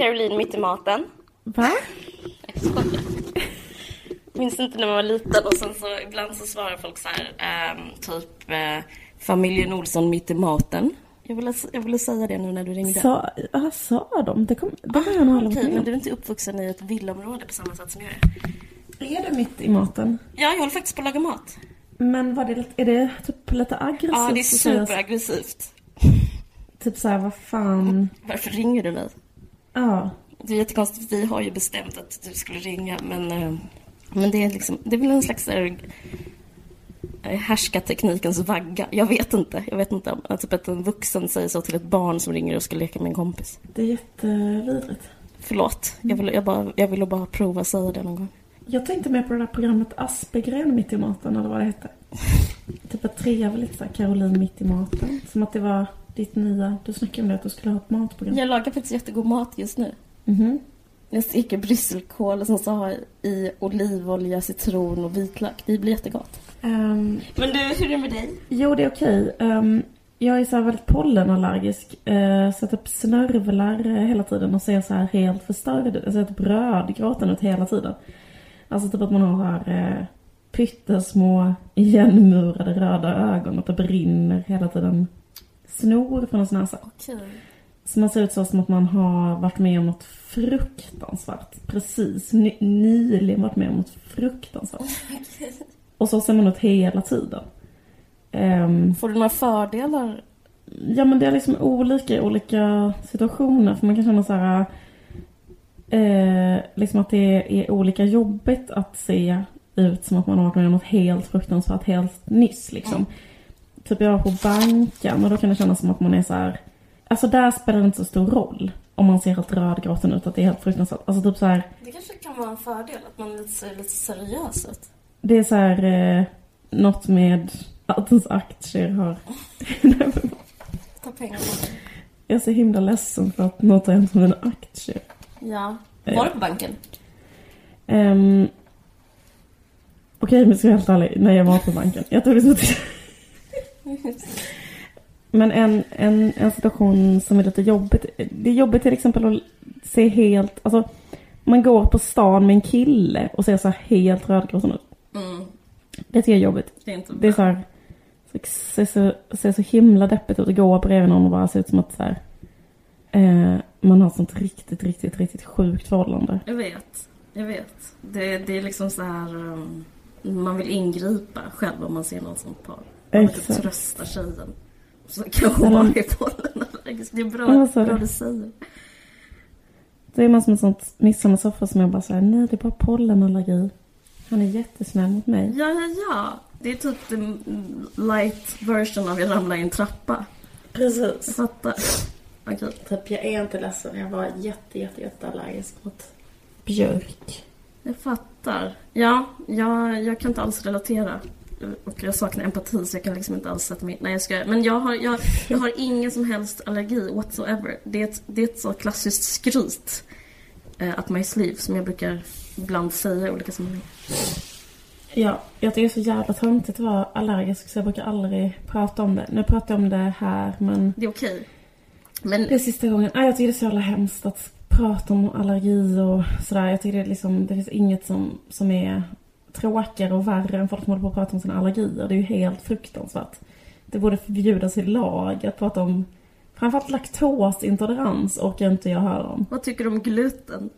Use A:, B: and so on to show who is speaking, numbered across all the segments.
A: Caroline mitt i maten.
B: Va?
A: Minns inte när man var liten och sen så ibland så svarar folk så här, ehm, typ eh, familjen Olsson mitt i maten. Jag ville, jag ville säga det nu när du ringde.
B: Sa, ah, sa de? Det, kom, det har jag nog
A: Okej, men du är inte uppvuxen i ett villaområde på samma sätt som jag är.
B: Är det mitt i maten?
A: Ja, jag håller faktiskt på att laga mat.
B: Men var det, är det typ lite aggressivt?
A: Ja, det är superaggressivt.
B: Typ såhär, vad fan.
A: Varför ringer du mig?
B: Ja.
A: Det är jättekonstigt, vi har ju bestämt att du skulle ringa, men, eh, men det är liksom, det är väl en slags där, eh, härskarteknikens vagga. Jag vet inte. Jag vet inte om att typ att en vuxen säger så till ett barn som ringer och ska leka med en kompis.
B: Det är jättevidrigt.
A: Förlåt, jag ville jag bara, jag ville bara prova att säga det någon gång.
B: Jag tänkte mer på det där programmet Aspegren mitt i maten, eller vad det hette. Typ ett trevligt såhär, Caroline mitt i maten. Som att det var ditt nya, du snackade om det att du skulle ha ett matprogram.
A: Jag lagar faktiskt jättegod mat just nu.
B: Mhm.
A: Jag steker brysselkål och sen så har jag i olivolja, citron och vitlök. Det blir jättegott.
B: Ehm,
A: Men du, hur är det med dig?
B: Jo, det är okej. Ehm, jag är så här väldigt pollenallergisk. Uh, så jag typ snörvlar eh, hela tiden och ser så här helt förstörd ut. Jag ser typ rödgråten ut hela tiden. Alltså typ att man har här uh, pyttesmå igenmurade röda ögon och det brinner hela tiden snor från ens näsa.
A: Okej.
B: Så man ser ut så som att man har varit med om något fruktansvärt. Precis. Ny, nyligen varit med om något fruktansvärt. Och så ser man ut hela tiden. Ehm,
A: Får du några fördelar?
B: Ja men det är liksom olika i olika situationer. För man kan känna så här. Eh, liksom att det är olika jobbigt att se ut som att man har varit med om något helt fruktansvärt helt nyss liksom. Typ jag var på banken och då kan det kännas som att man är så här. Alltså där spelar det inte så stor roll. Om man ser helt rödgråten ut att det är helt fruktansvärt. Alltså typ så här.
A: Det kanske kan vara en fördel att man ser lite seriös ut.
B: Det är så här. Eh, något med att ens aktier har.
A: Ta pengar på det.
B: jag är så himla ledsen för att något har hänt med mina aktier.
A: Ja. Var du på banken?
B: Um, Okej, men ska jag vara helt ärlig. Nej, jag var på banken. Jag tog det som. Men en, en, en situation som är lite jobbigt. Det är jobbigt till exempel att se helt... Alltså, man går på stan med en kille och ser så här helt rödgråten ut.
A: Mm.
B: Det tycker jag är jobbigt.
A: Det är inte
B: Det är så här... Ser så, ser så himla deppigt ut att gå bredvid någon och bara se ut som att så här... Eh, man har ett sånt riktigt, riktigt, riktigt sjukt förhållande.
A: Jag vet. Jag vet. Det, det är liksom så här... um, man vill ingripa själv om man ser någon sånt par.
B: Exakt.
A: trösta tjejen. Så kanske
B: Men
A: bara är pollenallergisk. Det är bra,
B: sa
A: bra
B: du?
A: säger.
B: Då är man som ett sånt midsommar som jag bara säger nej det är bara pollenallergi. Han är jättesnäll mot mig.
A: Ja, ja, ja. Det är typ the light version av jag ramlar i en trappa. Jag
B: Precis.
A: fattar. Okej.
B: Typ jag är inte ledsen, jag var jätte, jätte, jätte allergisk mot björk.
A: Jag fattar. Ja, jag, jag kan inte alls relatera. Och jag saknar empati så jag kan liksom inte alls sätta mig Nej jag ska Men jag har, jag, jag har ingen som helst allergi whatsoever. Det är ett, det är ett så klassiskt skryt. Uh, up my sleeve som jag brukar ibland säga i olika sammanhang.
B: Ja, jag tycker det är så jävla töntigt att vara allergisk så jag brukar aldrig prata om det. Nu pratar jag om det här men
A: Det är okej. Men
B: det är sista gången. Nej, jag tycker det är så jävla hemskt att prata om allergi och sådär. Jag tycker det är liksom, det finns inget som, som är tråkigare och värre än folk som håller på att prata om sina allergier. Det är ju helt fruktansvärt. Det borde förbjudas i lag att prata om framförallt laktosintolerans orkar inte jag höra om.
A: vad tycker du om gluten?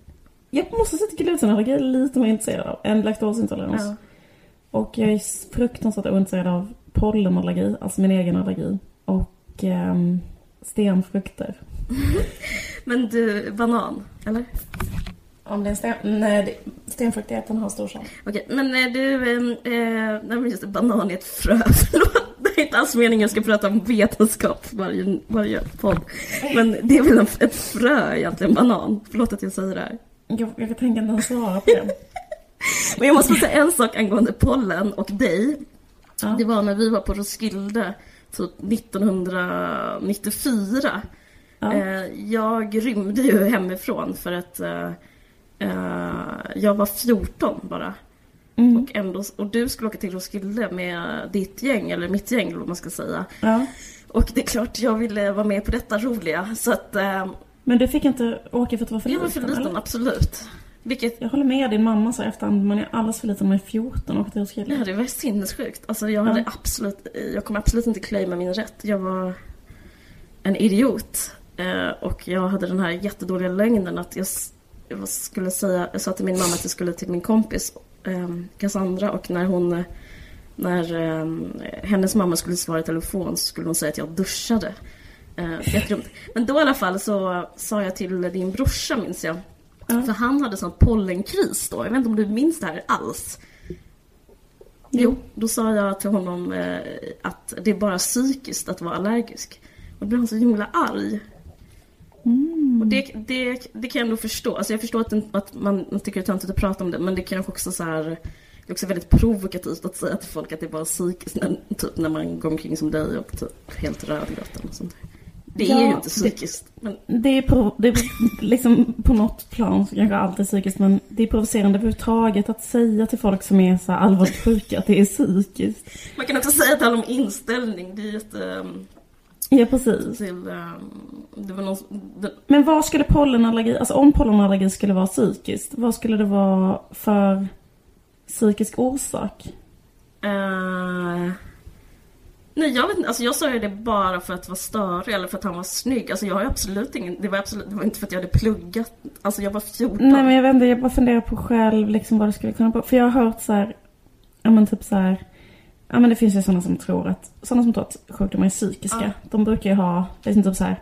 B: Jag måste säga att glutenallergi är lite mer intresserad av än laktosintolerans.
A: Ja.
B: Och jag är fruktansvärt ointresserad av pollenallergi, alltså min egen allergi. Och ehm, stenfrukter.
A: Men du, banan, eller?
B: Om det är en sten... Nej, det... stenfruktigheten har stor chans.
A: Okej, men du, eh, eh, nej men just det, banan är ett frö, förlåt. Nej, är inte alls meningen att jag ska prata om vetenskap varje, varje podd. Men det är väl en, ett frö egentligen, banan. Förlåt att jag säger det här.
B: Jag, jag tänka inte ens svara på det.
A: Men jag måste säga en sak angående pollen och dig.
B: Ja.
A: Det var när vi var på Roskilde, typ 1994.
B: Ja.
A: Eh, jag rymde ju hemifrån för att eh, jag var 14 bara.
B: Mm.
A: Och, ändå, och du skulle åka till Roskilde med ditt gäng, eller mitt gäng eller vad man ska säga.
B: Ja.
A: Och det är klart jag ville vara med på detta roliga. Så att eh,
B: Men du fick inte åka för att du var för
A: jag var
B: liten?
A: för liten,
B: eller?
A: absolut. Vilket
B: Jag håller med din mamma i efterhand, man är alldeles för liten man är 14 och åker till Roskilde.
A: Ja, det var sinnessjukt. Alltså jag hade
B: Ja.
A: absolut, jag kommer absolut inte claima min rätt. Jag var en idiot. Eh, och jag hade den här jättedåliga lögnen att jag, jag skulle säga, jag sa till min mamma att jag skulle till min kompis eh, Cassandra och när hon, när eh, hennes mamma skulle svara i telefon så skulle hon säga att jag duschade. Eh, jättedumt. Men då i alla fall så sa jag till din brorsa minns jag.
B: Ja.
A: För han hade sån pollenkris då. Jag vet inte om du minns det här alls. Jo, då sa jag till honom eh, att det är bara psykiskt att vara allergisk. Och då blev han så himla arg.
B: Mm.
A: Och det, det, det kan jag ändå förstå. Alltså jag förstår att, den, att man, man tycker det är töntigt att prata om det, men det kanske också så här... Det är också väldigt provokativt att säga till folk att det är bara psykiskt, när, typ när man går omkring som dig och typ helt rödgröten och sånt. Det
B: Ja,
A: är ju inte
B: det-
A: psykiskt. Men,
B: Det är, prov, det är liksom på något plan så kanske allt är psykiskt men det är provocerande överhuvudtaget att säga till folk som är så allvarligt sjuka att det är psykiskt.
A: man kan inte säga att det handlar om inställning. Det är jätte... um,
B: Ja precis.
A: Till, um, det var någon... Det,
B: Men vad skulle pollenallergi, alltså om pollenallergi skulle vara psykiskt, vad skulle det vara för psykisk orsak?
A: Eh, nej jag vet inte, alltså jag sa ju det bara för att vara störig eller för att han var snygg. Alltså jag har absolut ingen, det var absolut, det var inte för att jag hade pluggat. Alltså jag var 14.
B: Nej men jag vet inte, jag bara funderar på själv liksom vad det skulle kunna vara. För jag har hört så här, ja men typ så här, ja men det finns ju sådana som tror att, sådana som tror att sjukdomar är psykiska.
A: Ja.
B: De brukar ju ha, liksom typ så här,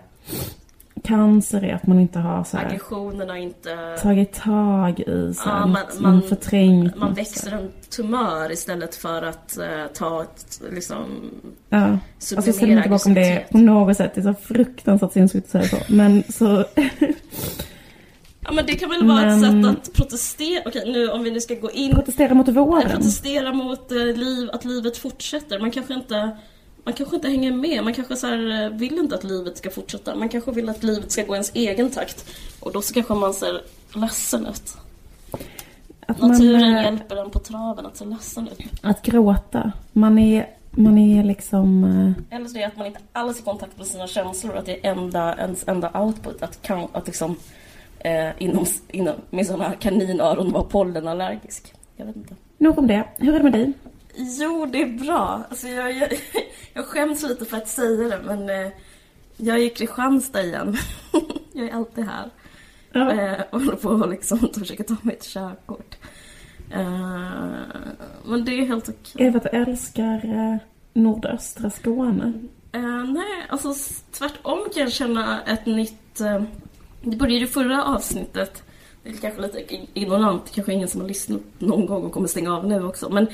B: cancer är att man inte har så här,
A: Aggressionerna inte...
B: tagit tag i så här,
A: Ja, man-
B: man,
A: man-
B: förträngt
A: Man växer en tumör istället för att eh, ta ett, liksom...
B: Ja. Alltså jag ställer
A: sublimera
B: inte bakom det på något sätt. Det är så fruktansvärt sinnessjukt att säga så. Men så,
A: Ja men det kan väl vara ett
B: Men-
A: sätt att protestera. Okej nu om vi nu ska gå in
B: protestera mot våren.
A: protesterar mot eh, liv, att livet fortsätter. Man kanske inte man kanske inte hänger med. Man kanske så här, eh, vill inte att livet ska fortsätta. Man kanske vill att livet ska gå ens egen takt. Och då så kanske man ser ledsen ut.
B: Att, man,
A: Naturen
B: eh,
A: hjälper en på traven att se ledsen ut.
B: att gråta. Man är, man är liksom...
A: Eller så är det att man inte alls är i kontakt med sina känslor. Att det är enda, ens enda output. Att, kan, att liksom eh, inom, inom, med sådana kaninöron vara pollenallergisk. Jag vet inte.
B: Nog om det. Hur är det med dig?
A: Jo, det är bra. Alltså jag, jag, jag skäms lite för att säga det, men eh, jag är i Kristianstad igen. jag är alltid här.
B: Ja.
A: Eh, och håller på att liksom försöka ta mitt körkort. Eh, men det är helt okej.
B: Är det att du älskar eh, nordöstra Skåne?
A: Eh, nej, alltså tvärtom kan jag känna ett nytt... Det började ju förra avsnittet. Det är kanske lite ignorant, kanske ingen som har lyssnat någon gång och kommer stänga av nu också. Men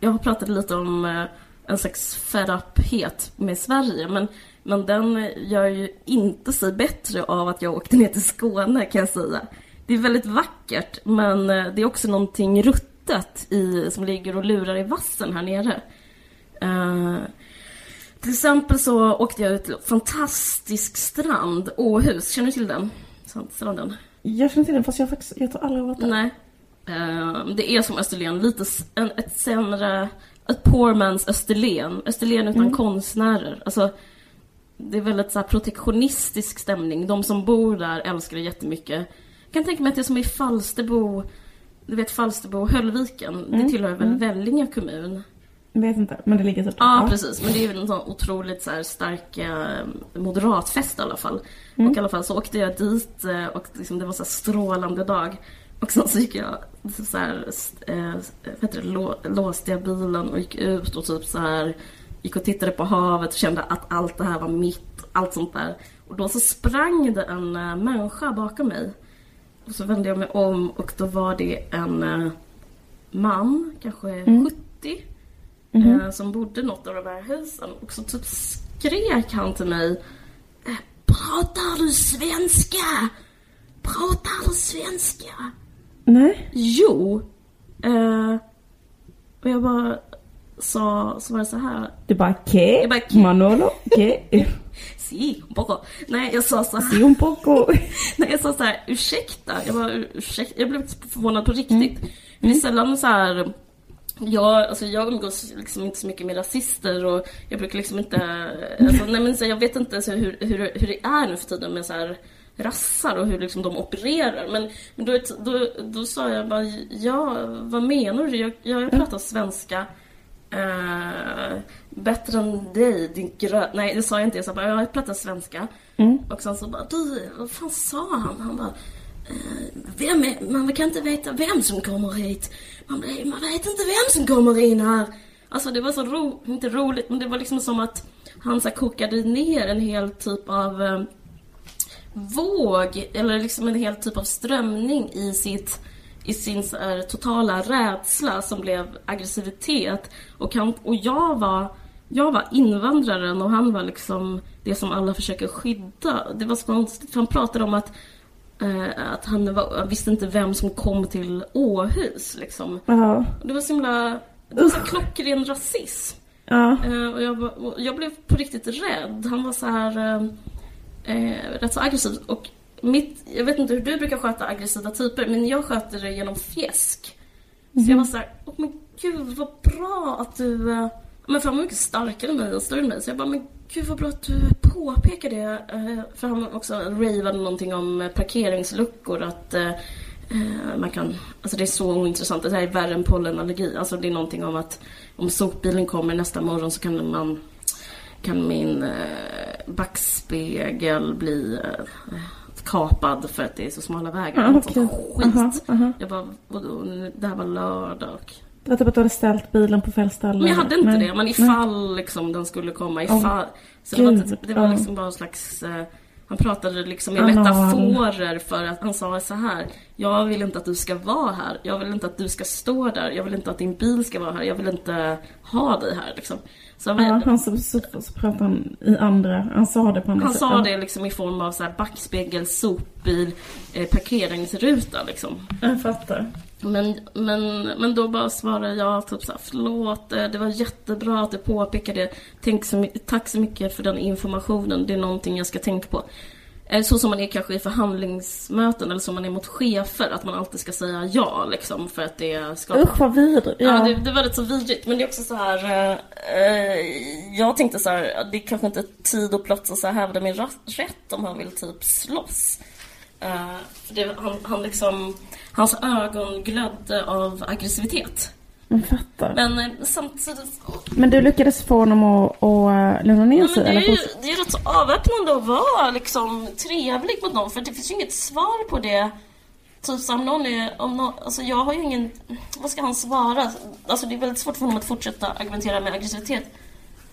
A: jag har pratat lite om eh, en slags fed med Sverige. Men, men den gör ju inte sig bättre av att jag åkte ner till Skåne kan jag säga. Det är väldigt vackert men eh, det är också någonting ruttet i, som ligger och lurar i vassen här nere. Uh, till exempel så åkte jag ut till en fantastisk strand, Åhus. Känner du till den? Stranden?
B: Jag känner till den fast jag, faktiskt, jag tror aldrig jag varit där.
A: Nej. Eh, det är som Österlen, lite en, ett sämre, ett poor man's Österlen. Österlen utan
B: Mm.
A: konstnärer. Alltså, det är väldigt så här protektionistisk stämning. De som bor där älskar det jättemycket. Jag kan tänka mig att det är som i Falsterbo, du vet Falsterbo och Höllviken. Det
B: Mm,
A: tillhör väl
B: mm.
A: Vellinge kommun?
B: Vet inte, men det ligger typ.
A: Ja, precis. Men det är ju en sån otroligt så här stark eh, moderatfest i alla fall.
B: Mm.
A: Och i alla fall så åkte jag dit eh, och liksom, det var så här strålande dag. Och sen så gick jag så här, eh, vad det, lå, låste jag bilen och gick ut och typ så här gick och tittade på havet och kände att allt det här var mitt, allt sånt där. Och då så sprang det en eh, människa bakom mig. Och så vände jag mig om och då var det en eh, man, kanske
B: Mm.
A: 70.
B: Mhm.
A: eh, som bodde i något av de här husen. Och så typ skrek han till mig. eh, Pratar du svenska? Pratar du svenska?
B: Nej.
A: Jo. Eh, och jag bara sa, så var det så här.
B: Du bara ke,
A: Jag bara, "Ke."
B: Manolo, ke,
A: Si, un poco. Nej, jag sa så här.
B: si un poco.
A: Nej, jag sa så här, ursäkta. Jag bara, ursäkta. Jag blev förvånad på riktigt. För det är sällan så här... Jag, alltså jag umgås liksom inte så mycket med rasister och jag brukar liksom inte... Alltså, nej men så jag vet inte så hur, hur, hur det är nu för tiden med så här rassar och hur liksom de opererar. Men, men då, då, då sa jag bara, ja, vad menar du? Jag, jag, jag pratar svenska. Eh, bättre än dig, din grö... Nej, det sa jag inte. Jag sa bara, jag pratar svenska.
B: Mm.
A: Och sen så bara, du, vad fan sa han? Han bara, eh, vem är, man kan inte veta vem som kommer hit. Man, blir- man vet inte vem som kommer in här. Alltså det var så ro, inte roligt, men det var liksom som att han så kokade ner en hel typ av eh, våg, eller liksom en hel typ av strömning i sitt i sin här, totala rädsla som blev aggressivitet. Och, han, och jag var jag var invandraren och han var liksom det som alla försöker skydda. Det var så konstigt, för han pratade om att, att han, var, han visste inte vem som kom till Åhus. Liksom. Och Det var så himla... Det var så klockren rasism. Eh, och jag, jag blev på riktigt rädd. Han var så här eh, eh, rätt så aggressiv. Och mitt, jag vet inte hur du brukar sköta aggressiva typer, men jag sköter det genom fjäsk. Så jag var så här, åh men gud vad bra att du... eh, Men för han var mycket starkare än mig och större än mig. Så jag bara, men gud vad bra att du påpekar det. Eh, För han också ravade någonting om eh, parkeringsluckor. Att eh, man kan... Alltså det är så ointressant. Det här är värre än pollenallergi. Alltså det är någonting om att om sopbilen kommer nästa morgon så kan man... Kan min backspegel bli kapad för att det är så smala vägar.
B: Ja,
A: Något
B: okej.
A: sånt skit.
B: Aha, aha.
A: Jag bara, vadå, det här var lördag.
B: Var typ att du hade ställt bilen på fel ställe.
A: Men jag hade inte
B: Nej.
A: det, men ifall liksom den skulle komma, ifall. så det var, inte, det var
B: ja.
A: liksom bara en slags... Eh, han pratade liksom i metaforer för att han sa så här. Jag vill inte att du ska vara här. Jag vill inte att du ska stå där. Jag vill inte att din bil ska vara här. Jag vill inte ha dig här liksom. Så
B: Ja, han så, så, så pratade han i andra, han sa det på andra
A: han
B: sätt.
A: sa det liksom i form av så här backspegel, sopbil, eh, parkeringsruta liksom.
B: Jag fattar.
A: Men, men, men då bara svarade jag typ såhär, förlåt, eh, det var jättebra att du påpekade det. Tänk så, tack så mycket för den informationen, det är någonting jag ska tänka på. Eh, Så som man är kanske i förhandlingsmöten eller som man är mot chefer, att man alltid ska säga ja liksom för att det skapar...
B: Usch vad vidrigt.
A: Ja,
B: Ja.
A: det, det var lite så vidrigt. Men det är också så här. Eh, eh, jag tänkte så här, det är kanske inte tid och plats att så här hävda min rätt om han vill typ slåss. Eh, för det, han, han liksom, hans ögon glödde av aggressivitet.
B: Jag fattar. Men,
A: Men eh, samtidigt...
B: du lyckades få honom att, att lugna ner sig?
A: men det, är ju, det är rätt så avväpnande att vara liksom, trevlig mot någon för det finns ju inget svar på det. Typ som någon är, om någon, alltså jag har ju ingen, vad ska han svara? Alltså det är väldigt svårt för honom att fortsätta argumentera med aggressivitet.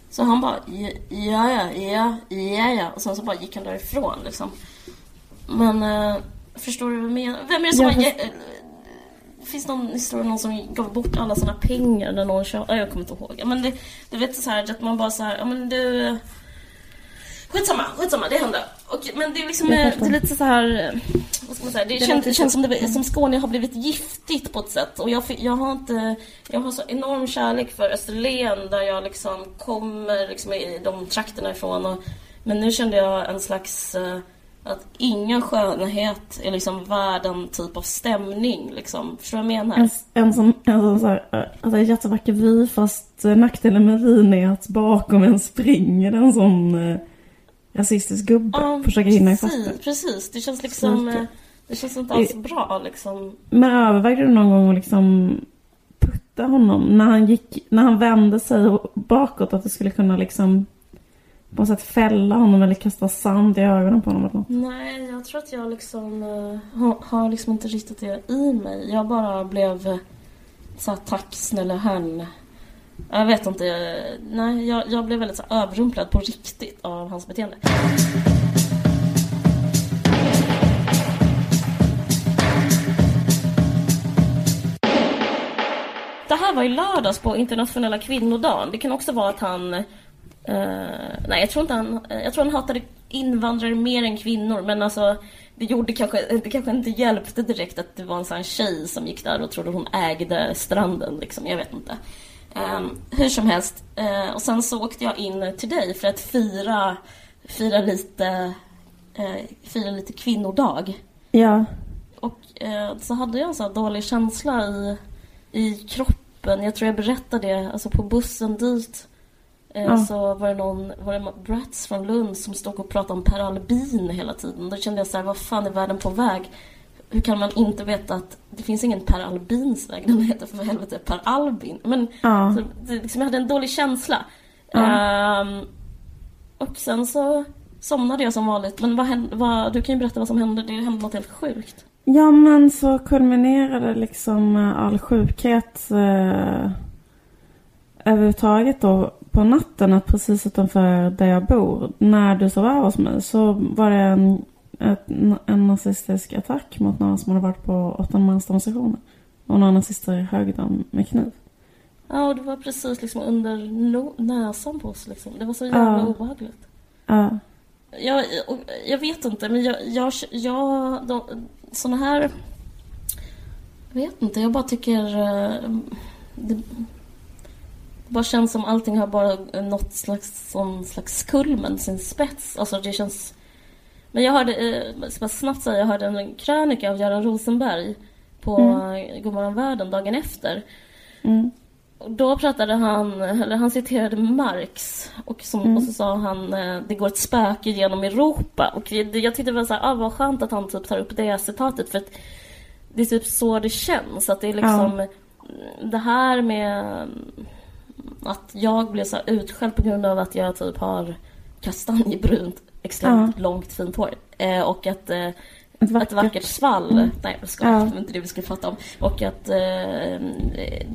A: Så han bara, ja, ja, ja, ja, ja, och sen så bara gick han därifrån liksom. Men, eh, förstår du vad jag menar? Vem är det som
B: Jag
A: har,
B: först-
A: eh, Finns någon historia någon som gav bort alla sina pengar när någon kör? Jag kommer inte ihåg. Men det, det vet så här att man bara så här, ja men du... Skitsamma, skitsamma, det hände. Och, men det är liksom,
B: Jag
A: eh, det är lite så här, vad ska man säga, det,
B: Det
A: känns, det känns som, det, som Skåne har blivit giftigt på ett sätt. Och jag, jag har inte, jag har så enorm kärlek för Österlen där jag liksom kommer liksom i de trakterna ifrån. Och, men nu kände jag en slags, att ingen skönhet är liksom värd en typ av stämning liksom. Förstår du vad jag menar?
B: En, en sån, en sån så här, alltså jättevacker vy fast eh, nackdelen med vyn är att bakom en springer en sån eh, rasistisk gubbe.
A: Ja,
B: försöker hinna ifatt
A: precis. Det känns liksom,
B: Lite.
A: eh, det känns inte alls bra liksom.
B: Men övervägde du någon gång att liksom putta honom när han gick, när han vände sig bakåt att du skulle kunna liksom på något sätt fälla honom eller kasta sand i ögonen på honom eller något?
A: Nej, jag tror att jag liksom eh, har, har liksom inte riktigt det i mig. Jag bara blev eh, så här, tack snälla herrn. Jag vet inte. Nej, jag, jag blev väldigt så här, överrumplad på riktigt av hans beteende. det här var i lördags på internationella kvinnodagen. Det kan också vara att han... Eh, nej, jag tror inte han... Jag tror han hatade invandrare mer än kvinnor. Men alltså, det gjorde kanske... Det kanske inte hjälpte direkt att det var en sån tjej som gick där och trodde hon ägde stranden. Liksom. Jag vet inte. Eh, hur som helst. Eh, och sen så åkte jag in till dig för att fira, fira lite... Eh, fira lite kvinnodag.
B: Ja.
A: Och eh, så hade jag en sån dålig känsla i, i kroppen. Jag tror jag berättade det, alltså på bussen dit. Eh,
B: Ja.
A: Så var det någon, var det brats från Lund som stod och pratade om Per Albin hela tiden. Då kände jag så här, vad fan är världen på väg? Hur kan man inte veta att det finns ingen Per Albins väg? Den heter för helvete Per Albin. Men
B: Ja.
A: så, det, liksom, jag hade en dålig känsla.
B: Ja.
A: Ehm, och sen så somnade jag som vanligt. Men vad hände, vad, du kan ju berätta vad som hände. Det hände något helt sjukt.
B: Ja men så kulminerade liksom eh, all sjukhet eh, överhuvudtaget då på natten att precis utanför där jag bor när du sov över hos mig så var det en, ett, en nazistisk attack mot några som hade varit på 8 mans demonstrationer. Och några nazister högg dem med kniv.
A: Ja, och det var precis liksom under no- näsan på oss. Liksom. Det var så jävla
B: Ja.
A: obehagligt.
B: Ja.
A: Jag, jag vet inte, men jag... jag, jag de, såna här... Jag vet inte, jag bara tycker... eh, Det, det bara känns som allting har bara nått slags, sån slags kulmen, sin spets. Alltså det känns... Men jag hörde, eh, ska snabbt säga, jag hörde en krönika av Göran Rosenberg på mm. Godmorgon Världen dagen efter.
B: Mm.
A: Då pratade han, eller han citerade Marx och, som, och så sa han eh, det går ett spöke genom Europa. Och jag, tyckte var så här, ah, vad skönt att han typ tar upp det citatet för att det är typ så det känns. Att det är liksom det här med mm, att jag blev så utskälld på grund av att jag typ har kastanjebrunt, extremt långt fint hår. Eh, och att eh,
B: Ett
A: ett
B: vackert.
A: vackert svall. Nej, jag skojar.
B: Ja.
A: Det var inte det vi skulle prata om. Och att eh,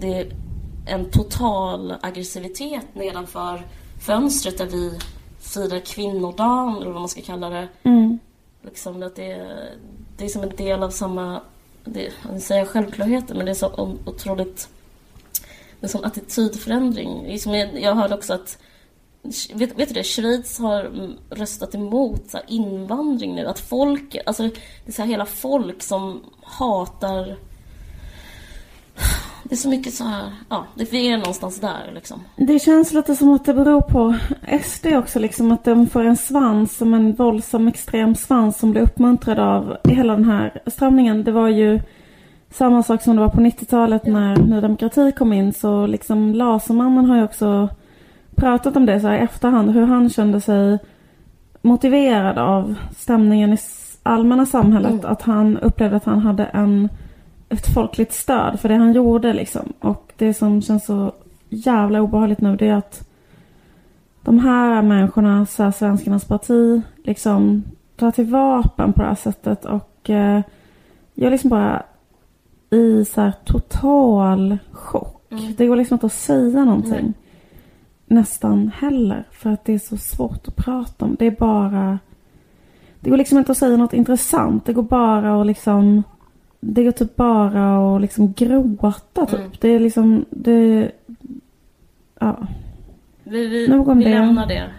A: det är en total aggressivitet nedanför fönstret där vi firar kvinnodagen, eller vad man ska kalla det.
B: Mm.
A: Liksom att det, är- det är som en del av samma... Det, jag säga självklarheter, men det är så otroligt... En sån attitydförändring. Som jag, jag hörde också att... Vet, vet du det? Schweiz har röstat emot så här, invandring nu. Att folk... Alltså, det är så här hela folk som hatar... Det är så mycket så här... Ja, det vi är någonstans där liksom.
B: Det känns lite som att det beror på SD också liksom att de får en svans som en våldsam extrem svans som blir uppmuntrad av hela den här strömningen. Det var ju samma sak som det var på 90-talet när Ny Demokrati kom in så liksom Lasermannen har ju också pratat om det så här i efterhand hur han kände sig motiverad av stämningen i allmänna samhället.
A: Mm.
B: Att han upplevde att han hade en, ett folkligt stöd för det han gjorde liksom. Och det som känns så jävla obehagligt nu det är att de här människorna, så här, svenskarnas parti, liksom tar till vapen på det här sättet och eh, jag liksom bara i så här total chock.
A: Mm.
B: Det går liksom inte att säga någonting.
A: Nej.
B: Nästan heller. För att det är så svårt att prata om. Det är bara... Det går liksom inte att säga något intressant. Det går bara att liksom... Det går typ bara att liksom gråta typ.
A: Mm.
B: Det är liksom... Det... Ja.
A: Vi, vi,
B: Nog om
A: vi
B: det.
A: lämnar det.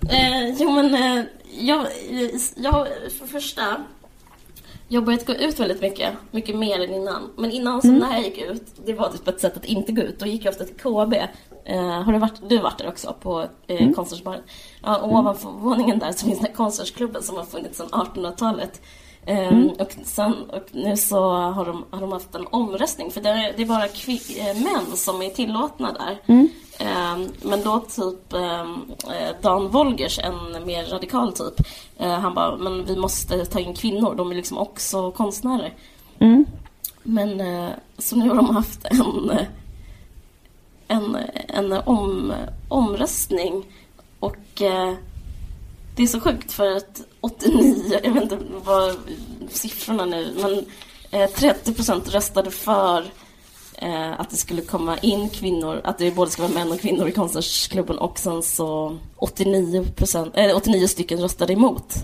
A: Eh, jo men, eh, jag, jag, för första, jag har börjat gå ut väldigt mycket, mycket mer än innan. Men innan så
B: Mm.
A: när jag gick ut, det var typ ett sätt att inte gå ut. Då gick jag ofta till KB. Eh, har du varit, du varit där också, på eh,
B: Mm.
A: konstnärsbaren. Ja, och ovanför våningen där så finns den här konstnärsklubben som har funnits sedan 1800-talet. Eh,
B: Mm.
A: och, sen, och nu så har de, har de haft en omröstning, för det är, det är bara eh, män som är tillåtna där.
B: Mm.
A: Ehm, men då typ ehm, eh, Dan Wolgers, en mer radikal typ, eh, han bara, men vi måste ta in kvinnor, de är liksom också konstnärer.
B: Mm.
A: Men eh, så nu har de haft en, en, en om, omröstning och det är så sjukt för att 89, jag vet inte vad siffrorna nu, men eh, 30% röstade för eh, att det skulle komma in kvinnor, att det både ska vara män och kvinnor i konstnärsklubben och sen så 89, procent, eh, 89 stycken röstade emot.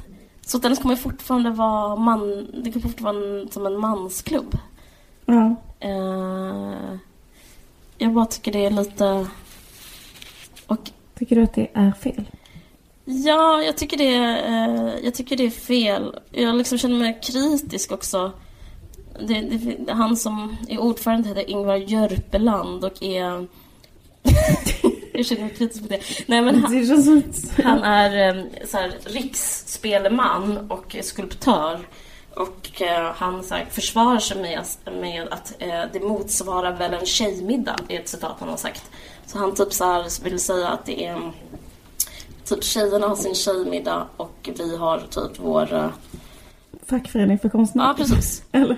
A: Så den kommer fortfarande vara man, det kommer fortfarande vara en- som en mansklubb.
B: Ja.
A: Eh, jag bara tycker det är lite... Och
B: Tycker du att det är fel?
A: Ja, jag tycker det, eh, jag tycker det är fel. Jag liksom känner mig kritisk också. Det, det, han som är ordförande heter Ingvar Jörpeland och är... jag känner mig kritisk på det. Nej, men han, han är eh, så här, riksspeleman och skulptör. Och eh, han så här, försvarar sig med, med att eh, det motsvarar väl en tjejmiddag. Det är ett citat han har sagt. Så han typ så här, vill säga att det är... Typ tjejerna har sin tjejmiddag och vi har typ vår... eh,
B: Fackförening för konstnärer?
A: Ja, precis.
B: Eller?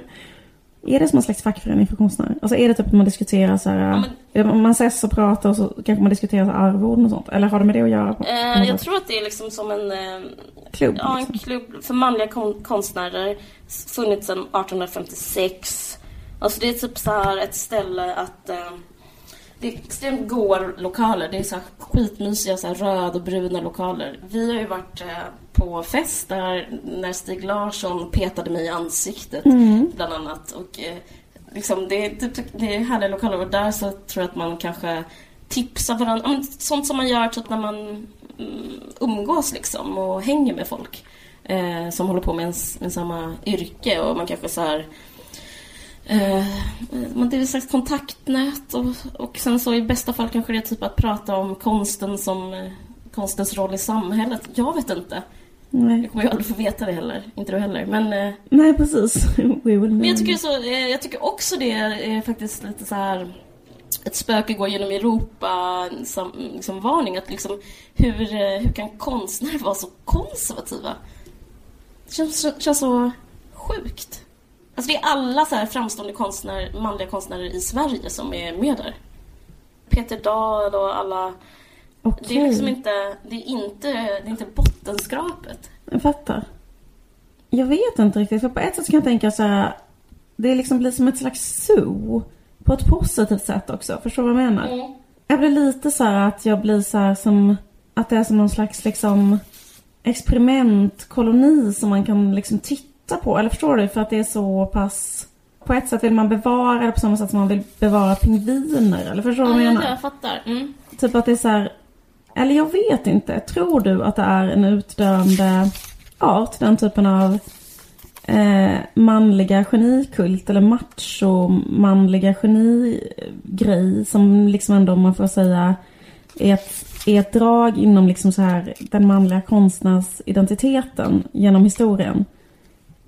B: Är det som en slags fackförening för konstnärer? Alltså är det typ att man diskuterar så här...
A: Ja,
B: Man ses och pratar och så kanske man diskuterar arvoden och sånt? Eller har det med det att göra?
A: Eh, jag tror att det är liksom som en... Eh,
B: Klubb,
A: Ja, en
B: liksom.
A: klubb för manliga kon- konstnärer. Funnits sedan 1856. Alltså det är typ så här ett ställe att... Eh, det är extremt goa lokaler. Det är så här skitmysiga så här röd och bruna lokaler. Vi har ju varit eh, på fest där när Stig Larsson petade mig i ansiktet bland annat. Och eh, liksom det, det, det är härliga lokaler och där så tror jag att man kanske tipsar varandra. Sånt som man gör typ när man mm, umgås liksom och hänger med folk eh, som håller på med, ens, med samma yrke och man kanske så här Eh, man det är ett slags kontaktnät och, och sen så i bästa fall kanske det är typ att prata om konsten som eh, konstens roll i samhället. Jag vet inte.
B: Nej.
A: Jag kommer ju aldrig få veta det heller. Inte du heller. Men, eh,
B: Nej, precis.
A: Men jag tycker, så, jag tycker också det är faktiskt lite så här ett spöke går genom Europa som liksom varning att liksom hur, hur kan konstnärer vara så konservativa? Det känns, känns så sjukt. Alltså det är alla så här framstående konstnärer, manliga konstnärer i Sverige som är med där. Peter Dahl och alla.
B: Okej.
A: Det är liksom inte, det är inte, det är inte bottenskrapet.
B: Jag fattar. Jag vet inte riktigt. För på ett sätt kan jag tänka så här. Det liksom blir som ett slags zoo. På ett positivt sätt också. Förstår du vad jag menar? Jag blir lite så här att jag blir så här som... Att det är som någon slags liksom experimentkoloni som man kan liksom titta på. Eller förstår du? För att det är så pass... På ett sätt vill man bevara det på samma sätt som man vill bevara pingviner. Eller förstår du vad jag
A: Ja,
B: menar?
A: jag fattar. Mm.
B: Typ att det är så här, eller jag vet inte. Tror du att det är en utdöende art, den typen av eh, manliga genikult eller macho manliga genigrej som liksom ändå om man får säga är ett, är ett drag inom liksom så här den manliga konstnärsidentiteten genom historien.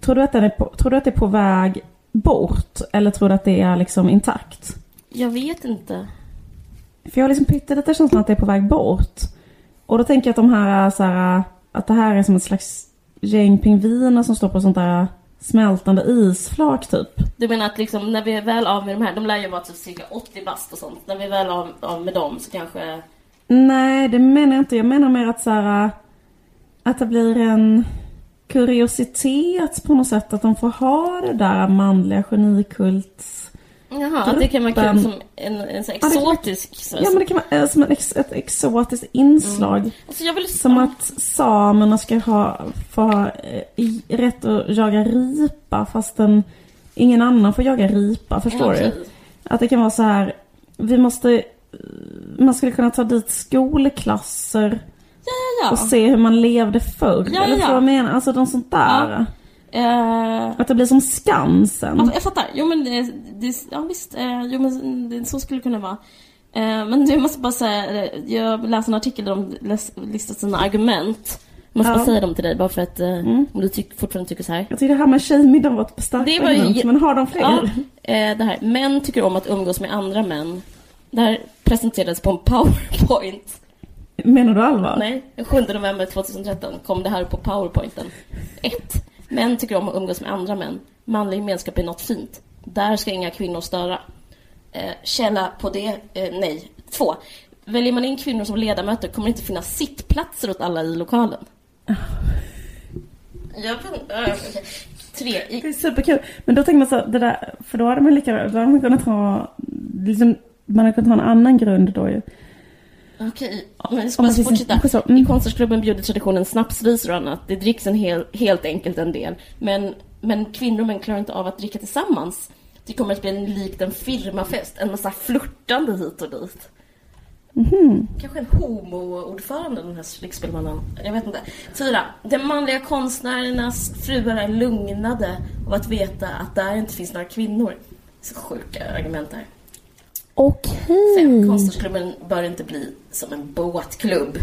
B: Tror du, att den är på, tror du att det är på väg bort eller tror du att det är liksom intakt?
A: Jag vet inte.
B: För jag har liksom pyttelite känslan att det är på väg bort. Och då tänker jag att de här, så här, att det här är som ett slags gäng pingviner som står på sånt där smältande isflak typ.
A: Du menar att liksom när vi är väl av med de här, de lär ju vara typ cirka 80 bast och sånt. När vi är väl av, av med dem så kanske...
B: Nej, det menar jag inte. Jag menar mer att så här, att det blir en kuriositet på något sätt. Att de får ha det där manliga genikult.
A: Jaha, det kan vara kul som en, en så
B: Ja, det kan-
A: exotisk...
B: Ja, men det kan vara eh, som ex, ett exotiskt inslag.
A: alltså jag vill...
B: Som att samerna ska ha, få ha eh, i- rätt att jaga ripa fastän ingen annan får jaga ripa. Förstår
A: Okej.
B: du? Att det kan vara så här. Vi måste... Man skulle kunna ta dit skolklasser
A: Ja, ja,
B: och se hur man levde förr.
A: Ja,
B: Eller
A: ja.
B: vad menar? Alltså de sånt där.
A: Eh,
B: Att det blir som Skansen.
A: ja, jag fattar. Jo men det, det ja visst. Eh, jo men det, så skulle det kunna vara. Eh, men du måste bara säga, jag läste en artikel där de listat sina argument. Jag måste
B: Ja.
A: bara säga dem till dig bara för att
B: Mm.
A: om du tyck, fortfarande tycker så här.
B: Jag tycker det här med tjejmiddagen var ett starkt
A: Det var ju-
B: argument. Men har de fler?
A: Ja, det här. Män tycker om att umgås med andra män. Det här presenterades på en powerpoint.
B: Menar du allvar?
A: Nej, den 7 november 2013 kom det här på powerpointen. 1. Män tycker om att umgås med andra män. Manlig gemenskap är något fint. Där ska inga kvinnor störa. Eh, källa på det, eh, nej. 2. Väljer man in kvinnor som ledamöter kommer det inte finnas sittplatser åt alla i lokalen. Jag äh. Tre. I,
B: Det är superkul. Men då tänker man så det där, för då hade man lika då hade man kunnat ha, liksom, man hade kunnat ha en annan grund då ju.
A: Okej, men ska
B: man precis-
A: fortsätta.
B: så, mm.
A: I konstnärsklubben bjuder traditionen snapsvisor och annat. Det dricks en hel, helt enkelt en del. Men, men kvinnor och män klarar inte av att dricka tillsammans. Det kommer att bli likt en firmafest, en massa flörtande hit och dit. Kanske en homo-ordförande, den här lyxspelmannen. Jag vet inte. Fyra. De manliga konstnärernas fruar är lugnade av att veta att där inte finns några kvinnor. Så sjuka argument här.
B: Okej.
A: Fem. Konstnärsklubben bör inte bli som en båtklubb.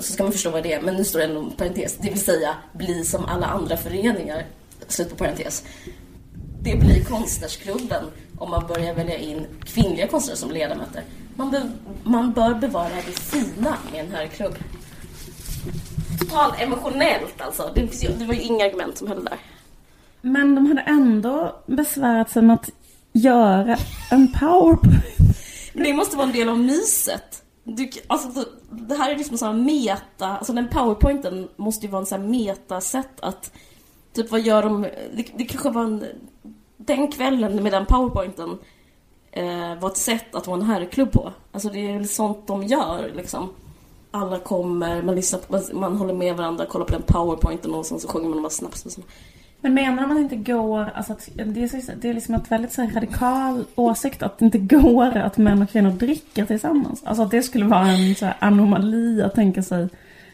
A: Så ska man förstå vad det är. Men nu står det ändå en parentes. Det vill säga bli som alla andra föreningar. Slut på parentes. Det blir konstnärsklubben om man börjar välja in kvinnliga konstnärer som ledamöter. Man, be, man bör bevara det fina med en herrklubb. Totalt emotionellt alltså. Det, det var ju inga argument som höll där.
B: Men de hade ändå besvärat sig med att göra en powerpoint.
A: Det måste vara en del av myset. Du, alltså, det, här är liksom så här meta, alltså den powerpointen måste ju vara en sån här meta-sätt att, typ vad gör de, det, det kanske var en, den kvällen med den powerpointen eh, var ett sätt att vara en herrklubb på. Alltså det är väl sånt de gör liksom. Alla kommer, man, lyssnar på, man, man håller med varandra, kollar på den powerpointen och sen så sjunger man bara snaps. Och.
B: Men menar de att det inte går, alltså att det är, så, det är liksom ett väldigt så här radikal åsikt att det inte går att män och kvinnor dricker tillsammans. Alltså att det skulle vara en så här anomali att tänka sig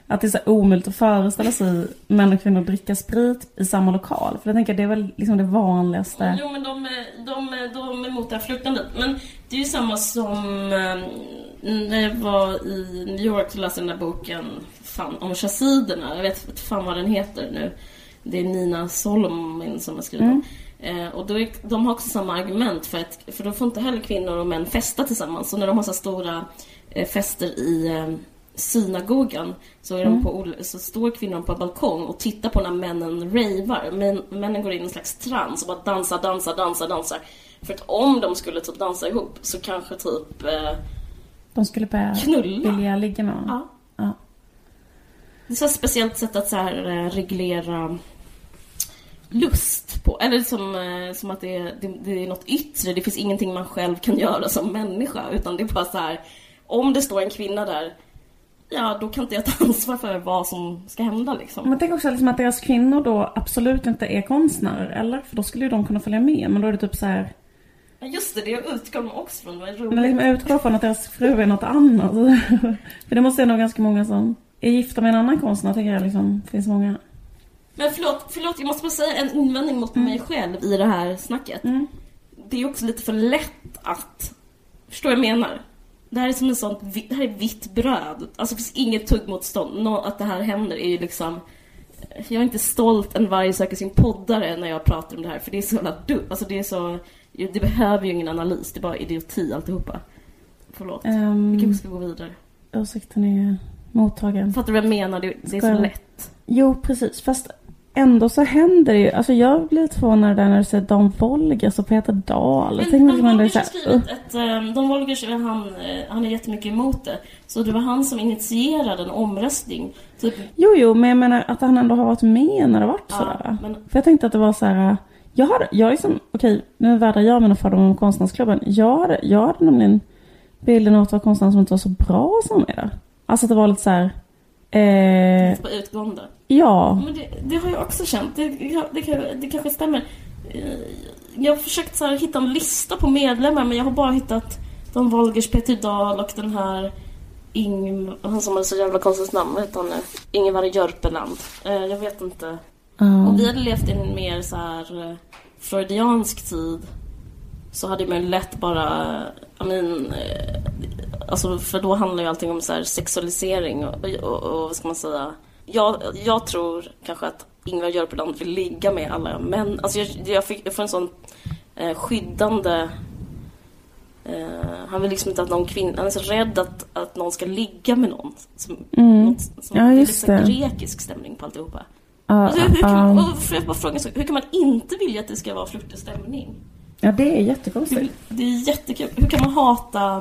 B: att det är så här omöjligt att föreställa sig män och kvinnor dricka sprit i samma lokal. För jag tänker det är väl liksom det vanligaste.
A: Jo, men de, är- de, de är emot det här flörtandet. Men det är ju samma som ehm, när jag var i New York och läste den där boken fan, om chassiderna. Jag vet inte fan vad den heter nu. Det är Nina Solomon som har skrivit den. Eh, och då är, de har också samma argument för att för då får inte heller kvinnor och män festa tillsammans. Så när de har så stora eh, fester i eh, synagogan så, är de på, ol- så står kvinnorna på balkong och tittar på när männen ravar. Men, männen går in i en slags trans och bara dansar, dansar, dansar, dansar. För att om de skulle typ dansa ihop så kanske typ eh,
B: De skulle börja
A: knulla.
B: vilja ligga med honom.
A: Ja.
B: Ja.
A: Det är ett speciellt sätt att så här, eh, reglera lust på. Eller som, eh, som att det är, det, det är något yttre. Det finns ingenting man själv kan göra som människa. Utan det är bara så här. Om det står en kvinna där. Ja, då kan inte jag ta ansvar för vad som ska hända liksom.
B: Men tänk också liksom att deras kvinnor då absolut inte är konstnärer, eller? För då skulle ju de kunna följa med. Men då är det typ så här.
A: Just det, det utgår de också från. Vad
B: Men
A: roligt.
B: liksom utgår från att deras fru är något annat. För det måste jag nog ganska många som är gifta med en annan konstnär, tänker jag liksom. Det finns många.
A: Men förlåt, förlåt, jag måste bara säga en invändning mot mig själv i det här snacket.
B: Mm.
A: Det är också lite för lätt att... Förstår jag menar? Det här är som en sån, det här är vitt bröd. Alltså det finns inget tuggmotstånd. Nå, att det här händer är ju liksom... Jag är inte stolt en varje söker sin poddare när jag pratar om det här. För det är så jävla dumt. Alltså det är så... Det behöver ju ingen analys. Det är bara idioti alltihopa. Förlåt.
B: Um,
A: Vi kanske ska gå vidare.
B: Åsikten är mottagen.
A: Fattar du vad jag menar? Det, det är så
B: jag-
A: lätt.
B: Jo, precis. Fast ändå så händer det ju. Alltså jag blir lite förvånad där när du säger Dan Wolgers och Peter Dahl.
A: Men Don
B: liksom ändå
A: Wolgers
B: så
A: har skrivit ett... eh, Don Wolgers, han, eh, han är jättemycket emot det. Så det var han som initierade en omröstning. Typ,
B: Jo, jo, men jag menar att han ändå har varit med när det varit
A: Ja,
B: sådär.
A: men-
B: För jag tänkte att det var så här. Jag hade, jag liksom, okej, nu vädrar jag mina fördomar om konstnärsklubben. Jag hade, jag hade nämligen bilden av att det var konstnärer som inte var så bra som är. Alltså att det var lite så här. Eh,
A: på utgående.
B: ja,
A: Men det, det har jag också känt. Det, det, det kanske stämmer. Eh, Jag har försökt så här, hitta en lista på medlemmar men jag har bara hittat Don Wolgers, Peter Dahl och den här Ing... Han som har så jävla konstigt namn, vad heter han nu? Ingvar Jörpeland. Eh, Jag vet inte.
B: ja.
A: Om vi hade levt i en mer så här eh, freudiansk tid så hade man lätt bara, I mean, eh, alltså för då handlar ju allting om så här sexualisering och, och, och vad ska man säga? Jag, jag tror kanske att Ingvar Jörpeland vill ligga med alla män. Alltså jag, jag, fick, jag får en sån eh, skyddande eh, han vill liksom inte att någon kvinna, han är så rädd att, att någon ska ligga med någon. Som,
B: Mm.
A: något, som,
B: Ja,
A: det är
B: just
A: så
B: det.
A: grekisk stämning på alltihopa.
B: Ja,
A: Alltså, hur, kan man,
B: ja.
A: och får jag bara fråga, hur kan man inte vilja att det ska vara flörtig stämning?
B: Ja, det är jättekonstigt.
A: det är jättekul. Hur kan man hata,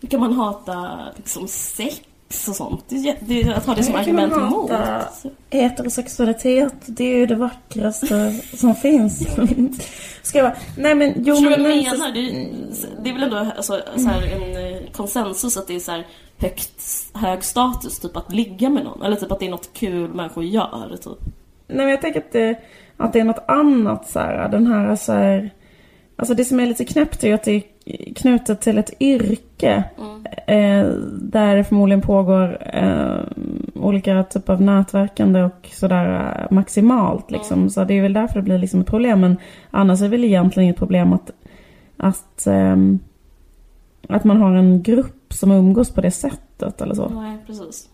A: hur kan man hata liksom sex och sånt? Det är, det är att ha det som
B: Hur
A: argument emot.
B: Heterosexualitet, det är ju det vackraste som finns. Ska jag bara, nej men jo men...
A: jag
B: men-
A: menar? Det, är- det är väl ändå alltså, så här, en eh, konsensus att det är så här högt, hög status typ att ligga med någon. Eller typ att det är något kul människor gör. Typ.
B: Nej men jag tänker att det, att det är något annat så här, den här så här Alltså det som är lite knäppt är att det är knutet till ett yrke.
A: Mm.
B: Eh, där det förmodligen pågår eh, olika typer av nätverkande och sådär eh, maximalt liksom. Så det är väl därför det blir liksom ett problem. Men annars är det väl egentligen inget problem att, att, ehm, att man har en grupp som umgås på det sättet eller så.
A: Nej, precis.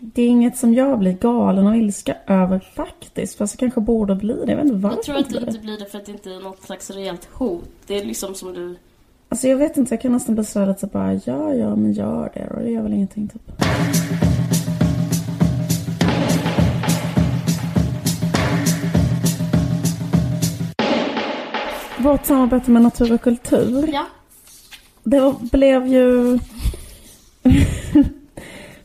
B: Det är inget som jag blir galen av ilska över faktiskt. Fast jag kanske borde bli det. Jag vet inte varför
A: Jag tror att det. inte blir det för att det inte är något slags reellt hot. Det är liksom som du...
B: Alltså jag vet inte, jag kan nästan bli så lite bara ja, ja, men gör det och det gör väl ingenting typ. Vårt samarbete med natur och kultur,
A: Ja.
B: det blev ju...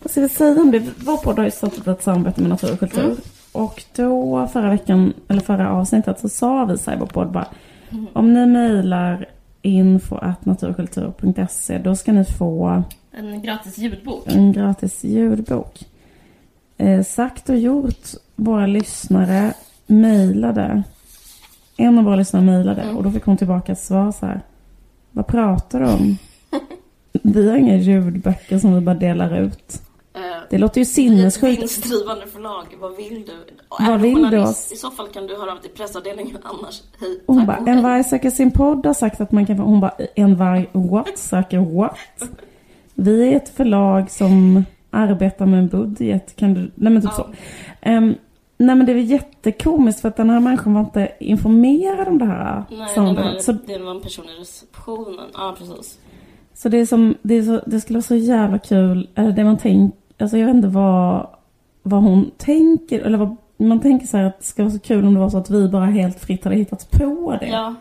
B: Vad ska vi säga om det? Vår podd har ju startat ett samarbete med natur och kultur.
A: Mm.
B: Och då förra veckan, eller förra avsnittet, så sa vi så här i vår podd bara om ni mejlar info.naturkultur.se då ska ni få
A: En gratis ljudbok.
B: en gratis ljudbok. Eh, sagt och gjort, våra lyssnare mejlade. En av våra lyssnare mejlade
A: Mm.
B: och då fick hon tillbaka ett svar så här. Vad pratar du om? Vi har inga ljudböcker som vi bara delar ut.
A: Eh,
B: Det låter ju sinnessjukt.
A: vinstdrivande förlag. Vad vill du?
B: Vad
A: är
B: vill du oss?
A: I så fall kan du höra av dig till pressavdelningen annars. Hej.
B: Hon bara, en varg söker sin podd har sagt att man kan få... Hon bara, en varg what söker what? Vi är ett förlag som arbetar med en budget. Kan du... Nej men typ
A: Ja.
B: så. Ehm, nej men det är jättekomiskt för att den här människan var inte informerad om det här
A: Nej,
B: samarbetet. Så,
A: det var en person i receptionen. Ja, precis.
B: så det är som, det, är så, det skulle vara så jävla kul, det man tänker, alltså jag vet inte vad, vad hon tänker, eller vad man tänker så här att det ska vara så kul om det var så att vi bara helt fritt hade hittat på det.
A: Ja,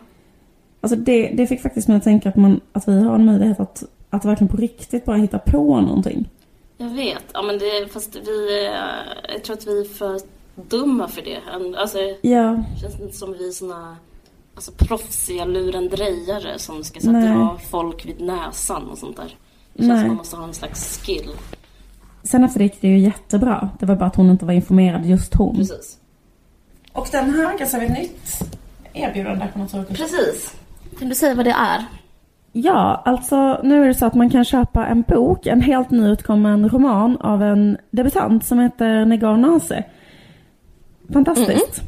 B: Alltså det, det fick faktiskt mig att tänka att, man, att vi har en möjlighet att, att verkligen på riktigt bara hitta på någonting.
A: jag vet. Ja, men det, fast vi... eh, Jag tror att vi är för dumma för det. Alltså,
B: Ja,
A: det känns inte som vi är såna alltså, proffsiga lurendrejare som ska så, dra folk vid näsan och sånt där. Det känns
B: Nej.
A: som man måste ha en slags skill.
B: Sen efter det gick det ju jättebra. Det var bara att hon inte var informerad, just hon.
A: Precis.
B: Och den här ganska ett nytt erbjudande på Naturkultur.
A: Precis. Kan du säga vad det är?
B: Ja, alltså nu är det så att man kan köpa en bok, en helt nyutkommen roman av en debutant som heter Negar Nase. Fantastiskt.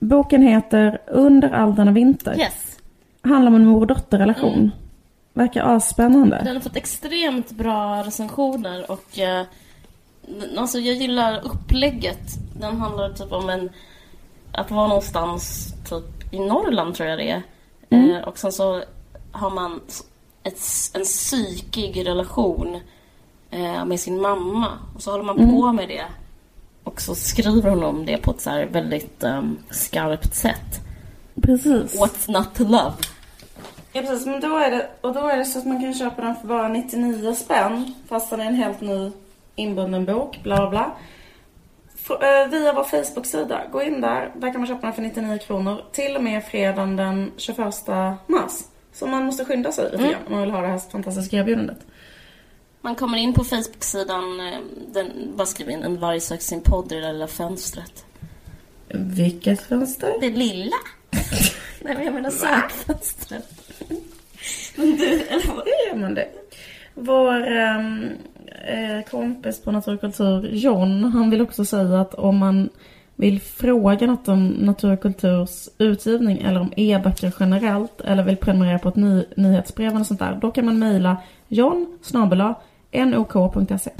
B: Boken heter Under all denna vinter.
A: Yes.
B: Handlar om en mor och dotterrelation. Verkar asspännande.
A: Den har fått extremt bra recensioner och eh, alltså jag gillar upplägget. Den handlar typ om en att vara någonstans typ i Norrland tror jag det är.
B: Mm.
A: Eh, och sen så har man ett, en psykig relation eh, med sin mamma. Och så håller man
B: Mm.
A: på med det. Och så skriver hon om det på ett så här väldigt um, skarpt sätt.
B: Precis.
A: What's not to love?
B: Ja precis, men då är det, och då är det så att man kan köpa den för bara 99 spänn. Fast den är en helt ny inbunden bok, bla bla bla. Eh, via vår Facebook-sida, gå in där. Där kan man köpa den för 99 kronor. Till och med fredagen den 21 mars. Så man måste skynda sig lite grann om man vill ha det här fantastiska erbjudandet.
A: Man kommer in på Facebook-sidan, eh, den, bara skriver in en varg söker sin podd i det där lilla fönstret.
B: Vilket fönster?
A: Det lilla? Nej men jag menar sökfönstret. Men du, eller vad?
B: Det gör man det. Vår ehm, eh, kompis på Naturkultur, John, han vill också säga att om man vill fråga något om Naturkulturs utgivning eller om e-böcker generellt eller vill prenumerera på ett ny, nyhetsbrev eller sånt där, då kan man mejla john nok.se.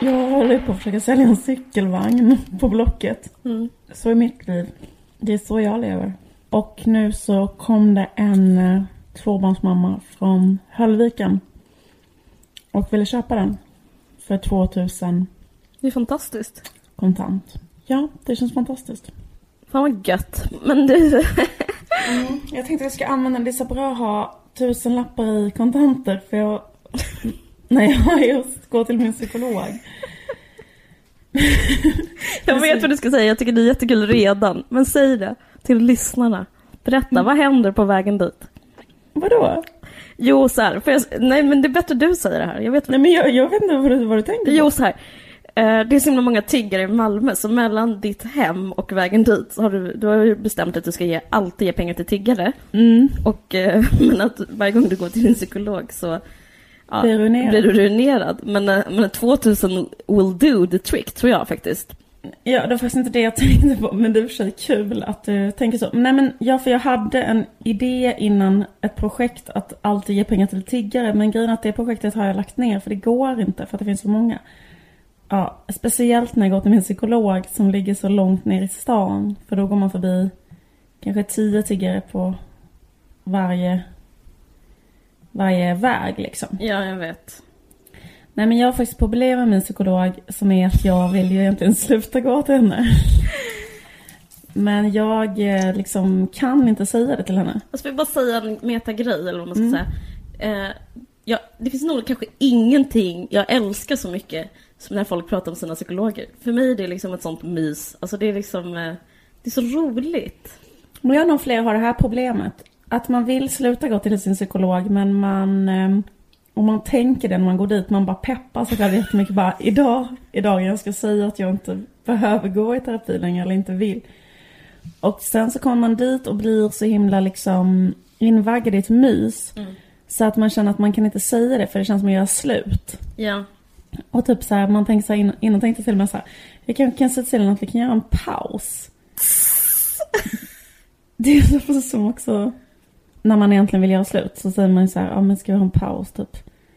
B: Jag håller på att försöka sälja en cykelvagn på Blocket. Så är mitt liv. Det är så jag lever. Och nu så kom det en eh, tvåbarnsmamma från Höllviken. Och ville köpa den. För 2000
A: Det är fantastiskt.
B: kontant. Ja, det känns fantastiskt.
A: Fan vad gött. Men du,
B: Jag tänkte att jag ska använda. Det är så bra att ha tusen lappar i kontanter. För jag... När jag just går till min psykolog.
A: jag vet vad du ska säga. Jag tycker det är jättekul redan. Men säg det till lyssnarna. Berätta, vad händer på vägen dit?
B: Vadå?
A: Jo, så här, för jag, nej men det är bättre du säger det här. Jag vet
B: Nej men jag, jag vet inte vad du, vad du tänker på.
A: Jo, så här. Eh, det är så himla många tiggare i Malmö, så mellan ditt hem och vägen dit så har du, du har ju bestämt att du ska ge, alltid ge pengar till tiggare.
B: Mm.
A: Och, eh, men att varje gång du går till din psykolog så ja,
B: blir
A: du ruinerad. Men, eh, men 2000 will do the trick, tror jag faktiskt.
B: Ja, det var faktiskt inte det jag tänkte på, men det är i och för sig kul att du tänker så. Nej men, ja, för jag hade en idé innan ett projekt att alltid ge pengar till tiggare, men grejen är att det projektet har jag lagt ner, för det går inte, för att det finns så många. Ja, speciellt när jag går till min psykolog som ligger så långt ner i stan, för då går man förbi kanske tio tiggare på varje, varje väg liksom.
A: Ja, jag vet.
B: Nej men jag har faktiskt problem med min psykolog som är att jag vill ju egentligen sluta gå till henne. Men jag eh, liksom kan inte säga det till henne.
A: Jag ska bara säga en metagrej, eller vad man ska
B: Mm.
A: säga. Eh, ja, det finns nog kanske ingenting jag älskar så mycket som när folk pratar om sina psykologer. För mig är det liksom ett sånt mys. Alltså det är liksom, eh, det är så roligt.
B: Och jag nog fler har det här problemet. Att man vill sluta gå till sin psykolog men man... Eh, och man tänker det när man går dit, man bara peppar sig själv jättemycket. Bara idag, idag jag ska säga att jag inte behöver gå i terapi längre eller inte vill. Och sen så kommer man dit och blir så himla liksom invaggad i ett mys. Så att man känner att man kan inte säga det för det känns som att göra slut.
A: Ja.
B: Och typ så här, man tänker så här, innan, innan tänkte jag till och med så här, jag kan, kan säga till att vi kan göra en paus. Det är så som också, när man egentligen vill göra slut så säger man ju så här, ja men ska vi ha en paus typ.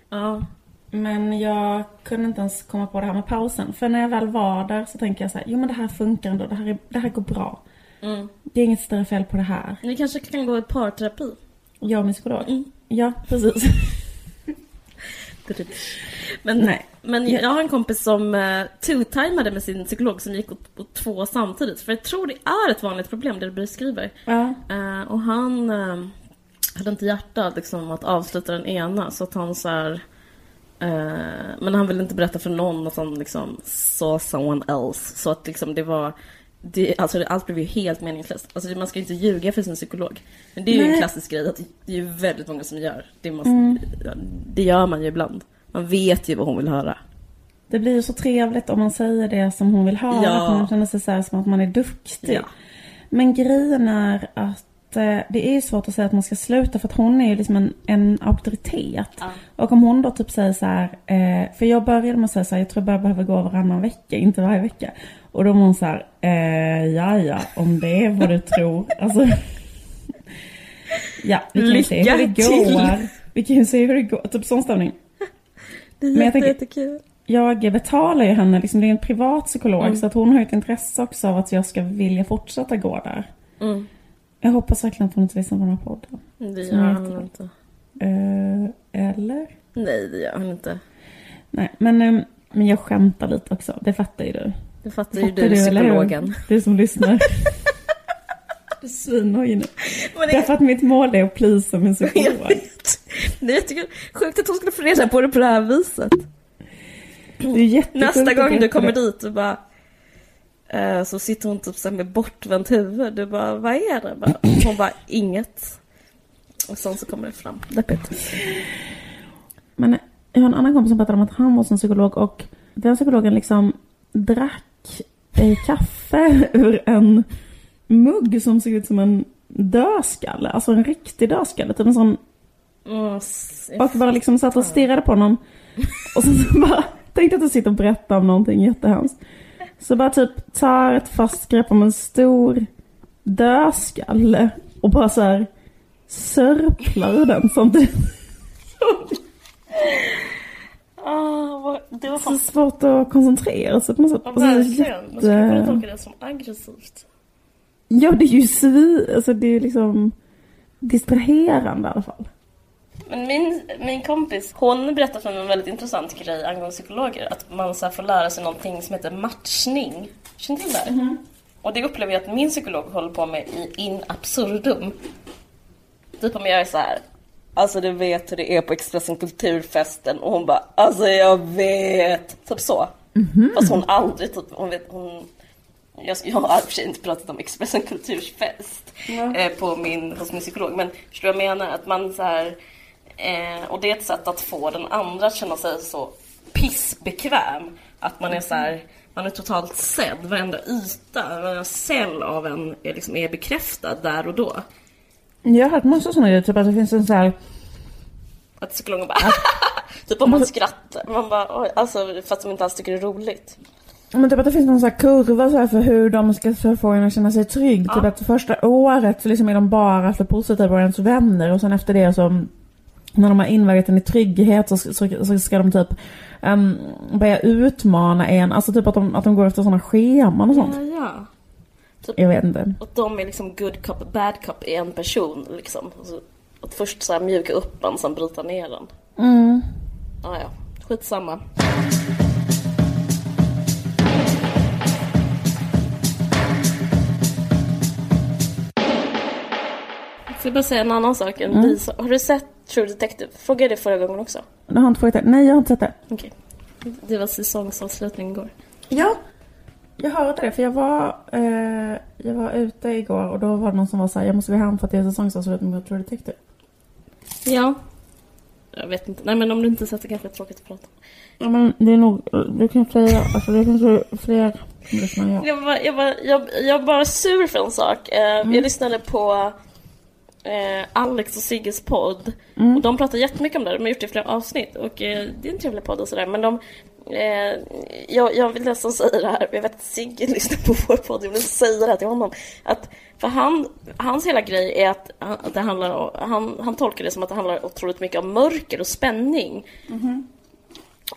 A: Ja.
B: Men jag kunde inte ens komma på det här med pausen. För när jag väl var där så tänker jag så här, jo men det här funkar ändå, det här, är, det här går bra.
A: Mm.
B: Det är inget större fel på det här.
A: Ni kanske kan gå i parterapi?
B: Jag och min psykolog.
A: Mm.
B: Ja, precis.
A: Men,
B: Nej.
A: men jag har en kompis som uh, two-timade med sin psykolog som gick åt, åt två samtidigt. För jag tror det är ett vanligt problem, det du beskriver.
B: Ja.
A: Eh, och han eh, hade inte hjärta liksom, att avsluta den ena, så att han så här, eh, Men han ville inte berätta för någon att han liksom saw someone else. Så att liksom det var... Det, alltså allt blev ju helt meningslöst. Alltså man ska ju inte ljuga för sin psykolog. Men det är ju en
B: Nej.
A: klassisk grej att det är ju väldigt många som gör. Det, måste, ja, det gör man ju ibland. Man vet ju vad hon vill höra.
B: Det blir ju så trevligt om man säger det som hon vill höra.
A: Ja.
B: För man känner sig så som att man är duktig.
A: Ja.
B: Men grejen är att eh, det är svårt att säga att man ska sluta för att hon är ju liksom en, en auktoritet.
A: Ja.
B: Och om hon då typ säger så här, eh, för jag började med att säga så här, jag tror jag bara behöver gå varannan vecka, inte varje vecka. Och då var hon så här, eh, ja ja, om det är vad du tror. Alltså, ja, vi kan ju se hur det
A: Lycka till.
B: går. Vi kan ju se hur det går, typ sån stämning.
A: Det är
B: Men jag
A: jätte,
B: tänker-
A: jättekul.
B: Jag betalar ju henne, liksom, det är en privat psykolog,
A: Mm.
B: så att hon har ett intresse också av att jag ska vilja fortsätta gå där.
A: Mm.
B: Jag hoppas verkligen att hon inte lyssnar på den här podden.
A: Det
B: Som
A: gör han inte.
B: Eh, eller?
A: Nej, det gör han inte.
B: Nej, men, eh, men jag skämtar lite också, det fattar ju du.
A: Det fattar ju
B: Fattar
A: du,
B: eller hur?
A: psykologen.
B: Du som lyssnar. Du är svinnöjd nu.
A: Det-
B: Därför att mitt mål är att plisa min
A: Jag
B: psykolog.
A: vet. Det är jättekul. Sjukt att hon skulle få reda på det på det här viset.
B: Det är
A: Nästa gång du kommer
B: det.
A: dit och bara... eh, så sitter hon typ så med bortvänt huvud. Du bara, vad är det? Hon bara, inget. Och sen så kommer det fram. Deppigt.
B: Men jag har en annan kompis som berättade om att han var som psykolog och den psykologen liksom drack kaffe ur en mugg som såg ut som en dödskalle. Alltså en riktig dödskalle. Typ en sån Och bara liksom satt och stirrade på honom. Och sen så bara tänkte att du sitter och berättar om någonting jättehemskt. Så bara typ tar ett fast grepp om en stor dödskalle och bara så här sörplar ur den samtidigt.
A: Ah, det var
B: Så
A: fan...
B: svårt att koncentrera sig på något sätt.
A: Ja,
B: Och så är det
A: verkligen. Man skulle kunna tolka det som aggressivt.
B: Ja, det är ju svi... Alltså det är ju liksom distraherande i alla fall.
A: Men min, min kompis, hon berättade för mig en väldigt intressant grej angående psykologer. Att man så här får lära sig någonting som heter matchning. Känner du till det?
B: Mhm.
A: Och det upplever jag att min psykolog håller på med i in absurdum. Typ om jag är så här. Alltså du vet hur det är på Expressen Kulturfesten och hon bara Alltså jag vet. Typ så. Fast hon aldrig typ, hon vet, hon jag, jag har i och för sig inte pratat om Expressen Kulturfest eh, på min, hos min psykolog. Men förstår du vad jag menar? Att man så här, eh, och det är ett sätt att få den andra att känna sig så pissbekväm. Att man är så här, man är totalt sedd. Varenda yta, varenda cell av en är, liksom, är bekräftad där och då.
B: Jag har hört massa sådana grejer, typ att det finns en så här...
A: Att psykologen bara Typ om man skrattar. Man bara oj, alltså fast de inte alls tycker det är roligt.
B: Men typ att det finns någon sån här kurva så här för hur de ska få en att känna sig trygg.
A: Ja.
B: Typ att första året så liksom är de bara för positiva och ens vänner och sen efter det så när de har invaggat en i trygghet så, så, så ska de typ um, börja utmana en. Alltså typ att de, att de går efter sådana scheman och sånt.
A: Ja, ja.
B: Jag vet inte.
A: Och de är liksom good cop bad cop i en person liksom. Alltså, att först så här mjuka upp en, sen bryta ner den.
B: Mm.
A: Ja, ja. Skitsamma. Jag bara säga en annan sak? En
B: Mm.
A: Har du sett True Detective? Frågade jag det förra gången också.
B: Du har inte frågat det? Nej, jag har inte sett det.
A: Okej. Det var säsongsavslutning igår.
B: Ja, jag hörde det för jag var, eh, jag var ute igår och då var det någon som var såhär, jag måste gå hem för att det är säsongsavslutning på True Detective.
A: Ja. Jag vet inte. Nej men om du inte sett det kanske det är tråkigt att prata om.
B: Ja men det är nog, det kan säga, alltså det finns ju fler jag.
A: Jag var, jag, var, jag, jag var bara sur för en sak. Eh, Jag lyssnade på eh, Alex och Sigges podd. Och de pratar jättemycket om det. De har gjort det i flera avsnitt. Och eh, det är en trevlig podd och sådär. Men de... Eh, jag, jag vill nästan säga det här. Jag vet att Sigge lyssnar på vår podd. Jag vill säga det här till honom. Att, för han, hans hela grej är att, det handlar om, han, han tolkar det som att det handlar otroligt mycket om mörker och spänning.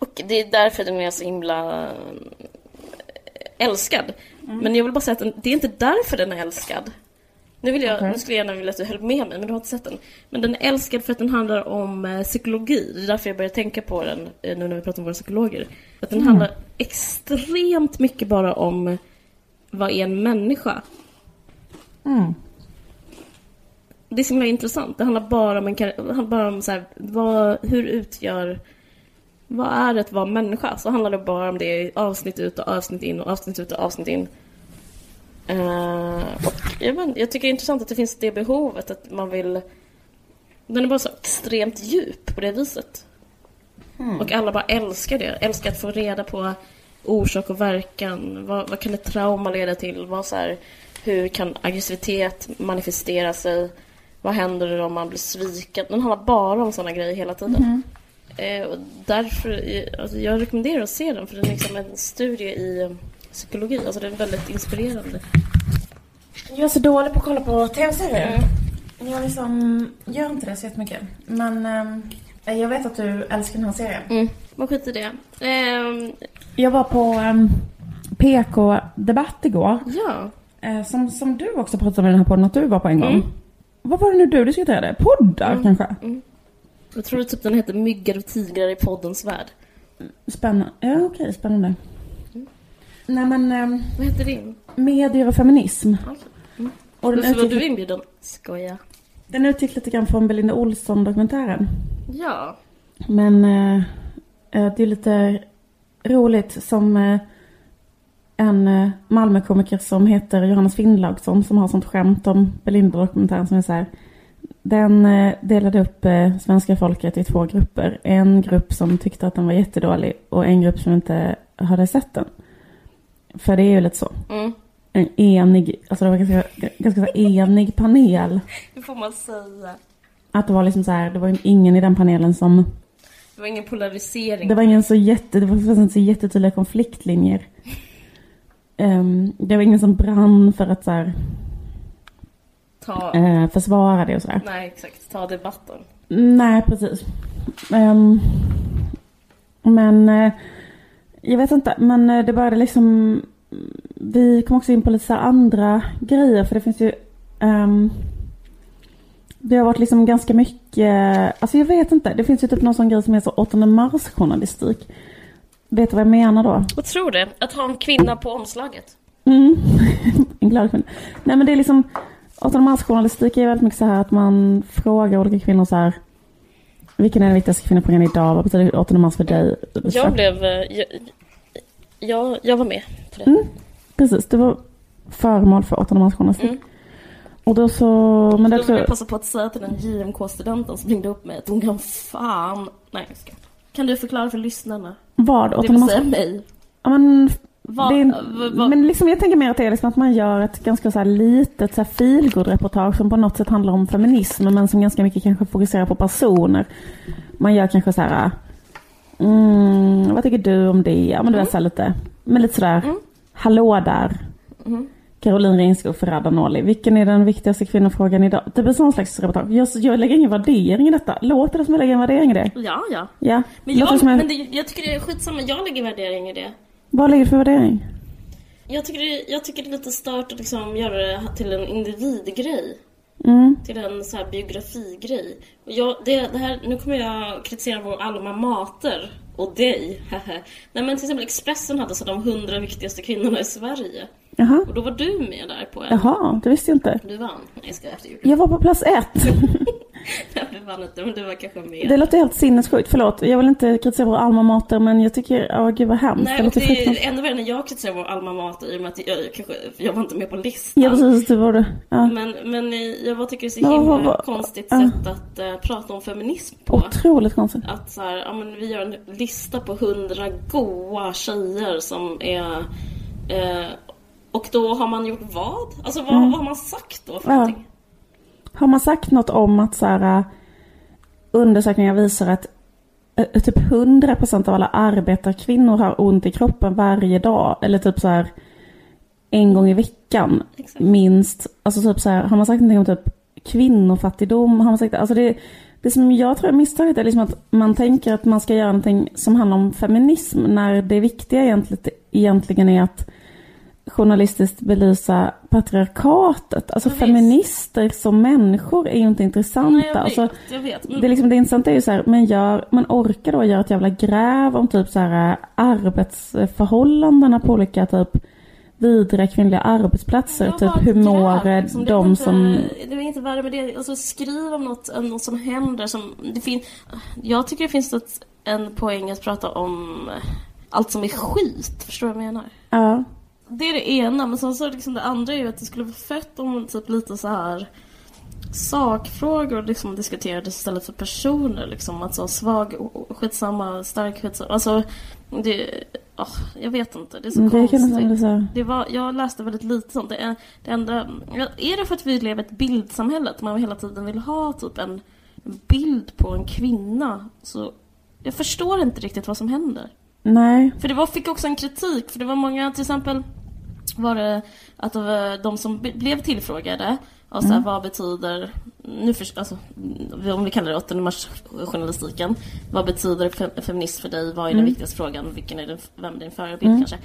A: Och det är därför den är så himla eh, älskad. Men jag vill bara säga att den, det är inte därför den är älskad. Nu, vill jag,
B: Okej.
A: nu skulle jag gärna vilja att du höll med mig, men du har inte sett den. Men den är älskad för att den handlar om eh, psykologi. Det är därför jag började tänka på den eh, nu när vi pratar om våra psykologer. Att den handlar extremt mycket bara om vad är en människa?
B: Mm.
A: Det är så himla intressant. Det handlar bara om, en, handlar bara om så här, vad, hur utgör... Vad är det att vara människa? Så handlar det bara om det avsnitt ut och avsnitt in och avsnitt ut och avsnitt in. Eh, och jag, inte, jag tycker det är intressant att det finns det behovet att man vill... Den är bara så extremt djup på det viset. Och alla bara älskar det. Älskar att få reda på orsak och verkan. Vad, vad kan ett trauma leda till? Vad så här, hur kan aggressivitet manifestera sig? Vad händer om man blir sviken? Den handlar bara om sådana grejer hela tiden. Eh, och därför, eh, alltså jag rekommenderar att se den för den är liksom en studie i eh, psykologi. Alltså den är väldigt inspirerande.
B: Jag är så dålig på att kolla på tv-serier. Jag liksom gör inte det så jättemycket. Men eh, jag vet att du älskar den här serien.
A: Mm. Man skiter i det. Ehm,
B: Jag var på um, PK-debatt igår.
A: ja.
B: Eh, som, som du också pratade om i den här podden att du var på en gång.
A: Mm.
B: Vad var det nu du diskuterade? Poddar kanske?
A: Jag tror typ den heter Myggar och tigrar i poddens värld.
B: Spännande. Ja okej, spännande. Nej men, um,
A: Vad heter din?
B: medier och feminism.
A: Alltså.
B: Och den
A: Varför var du inbjuden? Skoja.
B: den utgick lite grann från Belinda Olsson-dokumentären.
A: Ja.
B: Men eh, det är lite roligt som eh, en Malmökomiker som heter Johannes Finnlaugsson som har sånt skämt om Belinda-dokumentären som är så här. Den delade upp svenska folket i två grupper. En grupp som tyckte att den var jättedålig och en grupp som inte hade sett den. För det är ju lite så.
A: Mm.
B: En enig, alltså det var ganska, ganska så enig panel.
A: Hur får man säga?
B: Att det var liksom så här, det var ingen i den panelen som
A: Det var ingen polarisering.
B: Det var ingen så jätte, det var inte så jättetydliga konfliktlinjer. Ehm, det var ingen som brann för att så här,
A: Ta...
B: eh, försvara det och sådär.
A: Nej, exakt. Ta debatten.
B: Nej, precis. Ehm, men eh, jag vet inte, men eh, det började liksom Vi kom också in på lite andra grejer för det finns ju ehm, Det har varit liksom ganska mycket, alltså jag vet inte, det finns ju typ någon sån grej som heter 8 mars journalistik. Vet du vad jag menar då?
A: Vad tror du? Att ha en kvinna på omslaget?
B: Mm. en glad kvinna. Nej men det är liksom 8 mars-journalistik är väldigt mycket så här att man frågar olika kvinnor så här Vilken är den viktigaste kvinnofrågan idag? Vad betyder 8 mars för dig?
A: Jag blev... eh, Jag, jag, jag var med på det.
B: Mm. Precis, det var föremål för 8 mars-journalistik.
A: Mm.
B: Och då så... Men
A: Då vill jag passa på att säga till den JMK-studenten som ringde upp mig att hon kan fan... Nej, jag ska. Kan du förklara för lyssnarna?
B: vad?
A: Det
B: 8
A: vill säga mig.
B: ja, men, Det är,
A: v- vad-
B: men liksom, jag tänker mer att det är liksom att man gör ett ganska så litet så här som på något sätt handlar om feminism men som ganska mycket kanske fokuserar på personer. Man gör kanske så här, mm, vad tycker du om det? Ja men du vet så lite, men lite sådär,
A: Mm.
B: hallå där.
A: Mm.
B: Caroline Ringskog för Raddanoli. Vilken är den viktigaste kvinnofrågan idag? Det blir sån slags reportage. Jag, jag lägger ingen värdering i detta. Låter det som jag lägger en värdering i det?
A: Ja, ja.
B: Ja.
A: Men, jag, men det, jag tycker det är skitsamma, jag lägger värdering i det.
B: Vad lägger du för värdering?
A: Jag tycker, det, jag tycker det är lite stört att liksom göra det till en individgrej.
B: Mm.
A: Till en så här biografigrej. Och jag, det, det här, nu kommer jag kritisera vår alma mater och dig. Nej men till exempel Expressen hade så de 100 viktigaste kvinnorna i Sverige.
B: Jaha.
A: Och då var du med där på en.
B: Jaha, det visste jag inte.
A: Du vann. Nej jag.
B: Jag var på plats ett.
A: du vann inte men du var kanske med.
B: Det låter helt sinnessjukt. Förlåt, jag vill inte kritisera vår alma mater men jag tycker, åh gud vad hemskt.
A: Nej,
B: det låter
A: det är ännu värre när jag kritiserar vår alma mater i och med att jag, kanske, jag var inte med på listan.
B: Ja precis, det var det. Ja.
A: Men, men jag bara tycker det är så himla
B: vad- vad-
A: konstigt
B: ja.
A: sätt att eh, prata om feminism på.
B: Otroligt konstigt.
A: Att så här, ja, men vi gör en lista på hundra goa tjejer som är... Eh, och då har man gjort vad? Alltså vad, vad har man sagt då för
B: Mm. Ja.
A: någonting?
B: Har man sagt något om att så här, äh, undersökningar visar att äh, typ 100% av alla arbetarkvinnor har ont i kroppen varje dag. Eller typ så här en gång i veckan
A: Exakt.
B: minst. Alltså typ så här, har man sagt någonting om typ kvinnofattigdom? Har man sagt, alltså det, det som jag tror är misstaget är liksom att man tänker att man ska göra någonting som handlar om feminism när det viktiga egentligen, egentligen är att journalistiskt belysa patriarkatet. Alltså
A: Ja, visst.
B: feminister som människor är ju inte intressanta.
A: Nej, jag vet.
B: alltså,
A: jag vet. Men,
B: det, är liksom, det intressanta är ju så här, men gör, man orkar då göra ett jävla gräv om typ så här äh, arbetsförhållandena på olika typ vidriga kvinnliga arbetsplatser.
A: jag
B: typ hur mår eh,
A: liksom.
B: De
A: inte,
B: som...
A: Det är inte värre med det. Alltså skriv om något, om något som händer. Som, det fin, jag tycker det finns ett, en poäng att prata om allt som är skit. Förstår du vad jag menar?
B: Ja.
A: Det är det ena, men sen så liksom det andra är ju att det skulle vara fett om typ lite så här sakfrågor liksom diskuterades istället för personer liksom. Alltså svag, skitsamma, stark, skitsamma. Alltså, det... åh, jag vet inte, det är så
B: Mm, Det kan
A: konstigt.
B: så.
A: Det var, jag läste väldigt lite sånt. Det, är, det enda, är det för att vi lever i ett bildsamhälle? Att man hela tiden vill ha typ en en bild på en kvinna? Så jag förstår inte riktigt vad som händer.
B: Nej.
A: För det var, fick också en kritik, för det var många, till exempel var det att de som blev tillfrågade och så här, vad betyder, nu för, alltså, om vi kallar det 8 mars journalistiken, vad betyder fe- feminist för dig, vad är den viktigaste frågan, vilken är din, vem är din förebild kanske?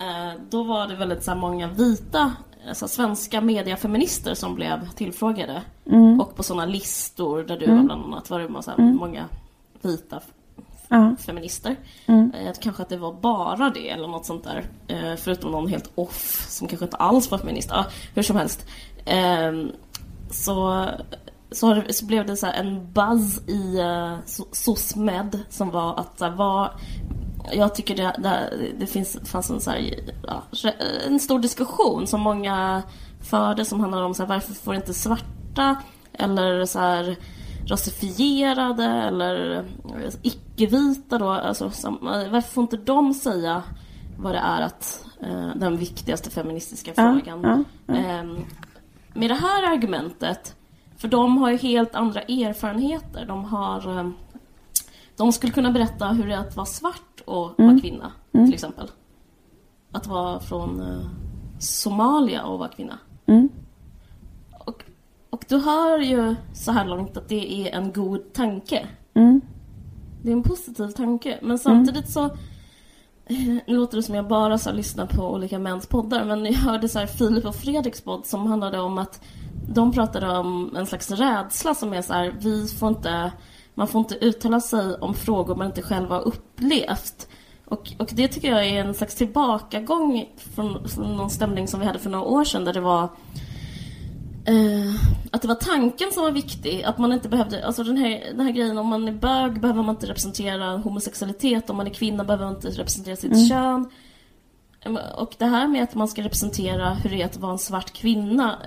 A: Eh, då var det väldigt så här, många vita, alltså, svenska mediafeminister som blev tillfrågade. Och på sådana listor där du var bland annat var det massa, många vita
B: Ja.
A: feminister.
B: Mm.
A: Eh, kanske att det var bara det eller något sånt där. Eh, förutom någon helt off som kanske inte alls var feminist. Ja, hur som helst. Ehm, så, så, det, så blev det så en buzz i uh, SOSMED som var att så vad jag tycker det, det, det finns, fanns en, så här, ja, en stor diskussion som många förde som handlade om så här, varför får inte svarta eller så här rasifierade eller eh, icke-vita då, alltså, som, eh, varför får inte de säga vad det är att eh, den viktigaste feministiska
B: Ja,
A: frågan.
B: ja,
A: Ehm, med det här argumentet, för de har ju helt andra erfarenheter. De har eh, de skulle kunna berätta hur det är att vara svart och vara kvinna, till exempel. Att vara från eh, Somalia och vara kvinna.
B: Mm.
A: Och, du hör ju så här långt att det är en god tanke.
B: Mm.
A: Det är en positiv tanke. Men samtidigt så... Nu låter det som jag bara så lyssnar på olika mäns poddar. Men jag hörde så här Filip och Fredriks podd som handlade om att de pratade om en slags rädsla som är så här, vi får inte... Man får inte uttala sig om frågor man inte själv har upplevt. Och, och det tycker jag är en slags tillbakagång från, från någon stämning som vi hade för några år sedan där det var Eh, att det var tanken som var viktig, att man inte behövde, alltså den här, den här grejen om man är bög behöver man inte representera homosexualitet, om man är kvinna behöver man inte representera sitt kön. Eh, Och det här med att man ska representera hur det är att vara en svart kvinna,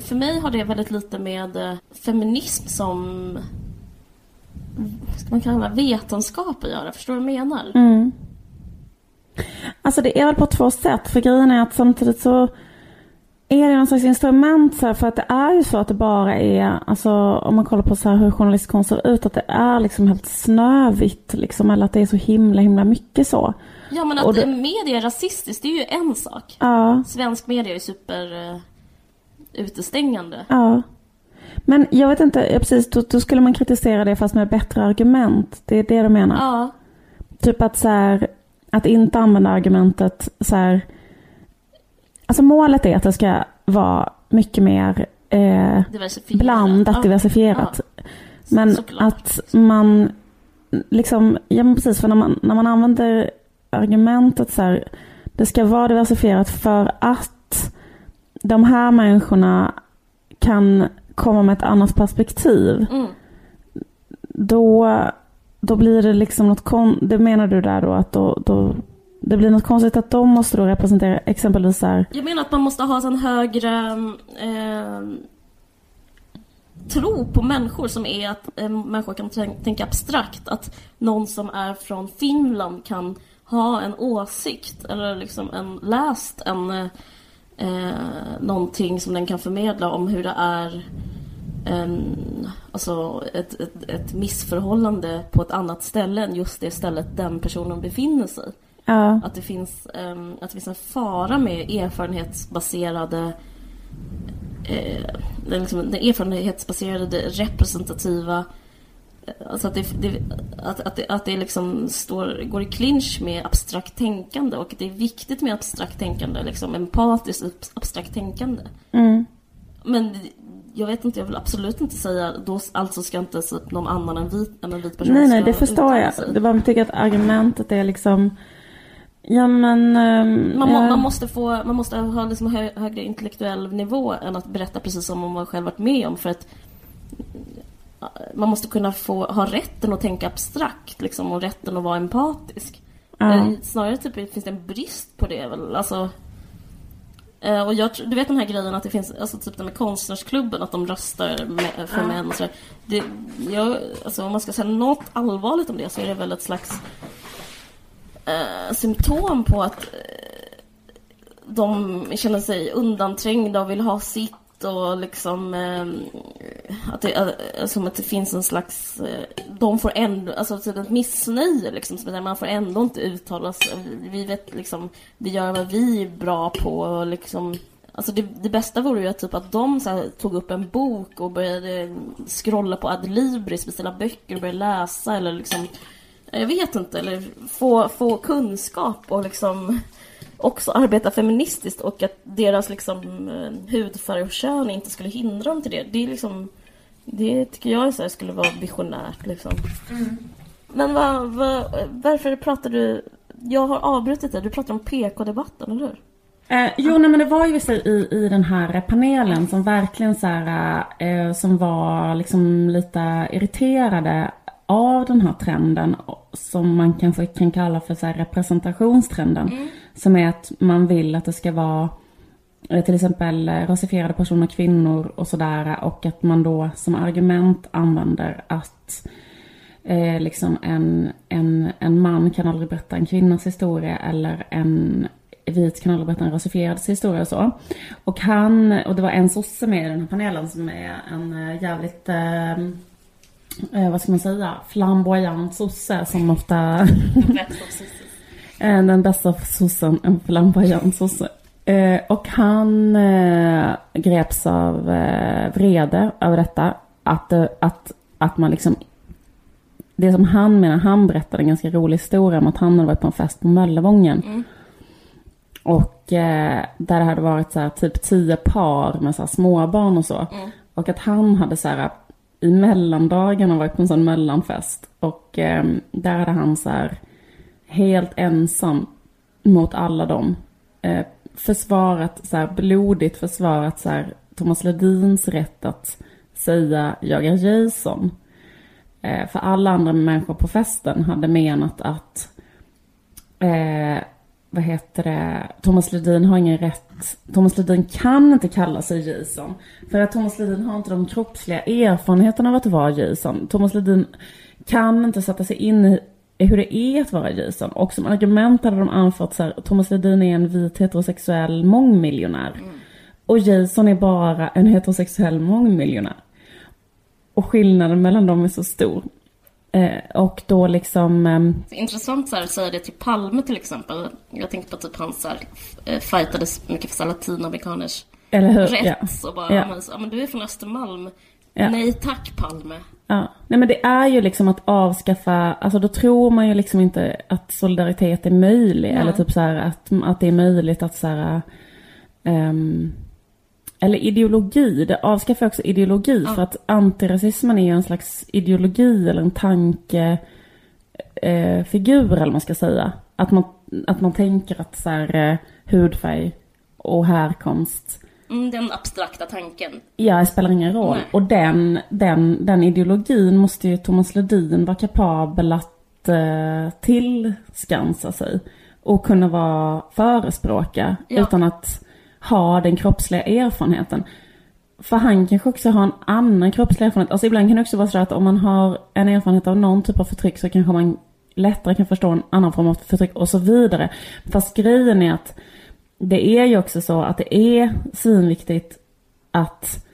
A: för mig har det väldigt lite med eh, feminism som, ska man kalla vetenskap att göra, förstår du vad jag menar?
B: Mm. Alltså det är väl på två sätt. För grejen är att samtidigt så är det någon slags instrument så här, för att det är ju så att det bara är, alltså om man kollar på så här hur journalistkonst ser ut, att det är liksom helt snövitt liksom, eller att det är så himla himla mycket så.
A: Ja men att
B: det-
A: media är rasistiskt, det är ju en sak.
B: Ja,
A: Svensk media är super uh, utestängande.
B: ja. Men jag vet inte, ja, precis, då, då skulle man kritisera det fast med bättre argument. Det är det du menar?
A: Ja,
B: Typ att så här, att inte använda argumentet så här. Alltså målet är att det ska vara mycket mer eh,
A: diversifierat.
B: blandat,
A: ja.
B: diversifierat. Men
A: såklart.
B: att man liksom, ja men precis, för när man, när man använder argumentet så här, det ska vara diversifierat för att de här människorna kan komma med ett annat perspektiv.
A: Mm.
B: Då, då blir det liksom något kon- det menar du där då att då, då det blir något konstigt att de måste då representera exempelvis så här,
A: Jag menar att man måste ha en högre eh, tro på människor som är att eh, människor kan tänka abstrakt. Att någon som är från Finland kan ha en åsikt eller liksom en, läst en eh, eh, någonting som den kan förmedla om hur det är en, alltså ett, ett, ett missförhållande på ett annat ställe än just det stället den personen befinner sig
B: ja,
A: Att det finns, ehm, att det finns en fara med erfarenhetsbaserade eh, den, liksom, den erfarenhetsbaserade representativa eh, Alltså att det, det, att, att det, att det liksom står, går i clinch med abstrakt tänkande och det är viktigt med abstrakt tänkande, liksom empatiskt ab- abstrakt tänkande.
B: mm,
A: Men jag vet inte, jag vill absolut inte säga då alltså ska inte någon annan än, vit, än en vit person
B: nej nej det förstår jag.
A: sig.
B: Det bara jag tycker att argumentet är liksom Ja men... ehm,
A: Man, må,
B: ja.
A: man, måste få, man måste ha liksom hö, högre intellektuell nivå än att berätta precis som man själv varit med om för att eh, man måste kunna få ha rätten att tänka abstrakt liksom, och rätten att vara empatisk.
B: Ja.
A: Eh, Snarare typ finns det en brist på det väl. Alltså, eh, och jag, du vet den här grejen att det finns, alltså typ det med konstnärsklubben, att de röstar med, för män och sådär. Det, jag, alltså, om man ska säga något allvarligt om det så är det väl ett slags eh, symptom på att eh, de känner sig undanträngda och vill ha sitt och liksom eh, att det, eh, som att det finns en slags eh, de får ändå, alltså typ ett missnöje liksom, som att man får ändå inte uttala sig. Vi vet liksom, vi gör vad vi är bra på och liksom Alltså det, det bästa vore ju att, typ att de så här, tog upp en bok och började scrolla på Adlibris, beställa böcker och började läsa eller liksom jag vet inte, eller få, få kunskap och liksom också arbeta feministiskt och att deras liksom eh, hudfärg och kön inte skulle hindra dem till det. Det är liksom Det tycker jag så här, skulle vara visionärt liksom. Men vad, vad, varför pratar du Jag har avbrutit dig, du pratar om PK-debatten, eller hur?
B: Eh, jo, nej, men det var ju i, i den här panelen som verkligen så här, eh, som var liksom lite irriterade av den här trenden som man kanske kan kalla för så här representationstrenden. Som är att man vill att det ska vara eh, till exempel eh, rasifierade personer, kvinnor och sådär och att man då som argument använder att eh, liksom en, en, en man kan aldrig berätta en kvinnas historia eller en vit kan aldrig berätta en rasifierad historia och så. Och han, och det var en sosse med i den här panelen som är en eh, jävligt, eh, eh, vad ska man säga, flamboyant sosse som ofta Eh, Den bästa sossen, en flamboyant sosse. Eh, och han eh, greps av eh, vrede över detta. Att, eh, att, att man liksom... Det som han menar, han berättade en ganska rolig historia om att han hade varit på en fest på Möllevången. Och eh, där det hade varit så här, typ tio par med så här, småbarn och så. Och att han hade så här i mellandagarna varit på en sån mellanfest. Och eh, där hade han så här helt ensam mot alla dem. Eh, försvarat, så här, blodigt försvarat så här, Thomas Ledins rätt att säga jag är Jason. Eh, för alla andra människor på festen hade menat att eh, vad heter det, Thomas Ledin har ingen rätt, Thomas Ledin kan inte kalla sig Jason. För att Thomas Ledin har inte de kroppsliga erfarenheterna av att vara Jason. Thomas Ledin kan inte sätta sig in i, hur det är att vara Jason. Och som argument hade de anfört så här, Thomas Ledin är en vit heterosexuell mångmiljonär. Och Jason är bara en heterosexuell mångmiljonär. Och skillnaden mellan dem är så stor. Eh, och då liksom... ehm,
A: Intressant så här, att säga det till Palme till exempel. Jag tänkte på typ han så här, eh, fightades mycket för latinamerikaners
B: eller hur?
A: rätt.
B: Ja.
A: Så bara,
B: Ja.
A: ja. men, så, ja, men du är från Östermalm.
B: Ja.
A: Nej tack Palme.
B: Ja. Nej men det är ju liksom att avskaffa, alltså då tror man ju liksom inte att solidaritet är möjlig.
A: Nej.
B: Eller typ så här att, att det är möjligt att så här, ehm, eller ideologi, det avskaffar också ideologi.
A: Ja.
B: För att antirasismen är ju en slags ideologi eller en tanke eh, eller vad man ska säga. Att man, att man tänker att så här, eh, hudfärg och härkomst
A: Mm, den abstrakta tanken.
B: Ja, det spelar ingen roll.
A: Nej.
B: Och den, den, den ideologin måste ju Thomas Ledin vara kapabel att eh, tillskansa sig. Och kunna vara förespråka
A: Ja.
B: utan att ha den kroppsliga erfarenheten. För han kanske också har en annan kroppslig erfarenhet. Alltså ibland kan det också vara så att om man har en erfarenhet av någon typ av förtryck så kanske man lättare kan förstå en annan form av förtryck och så vidare. Fast grejen är att det är ju också så att det är svinviktigt att,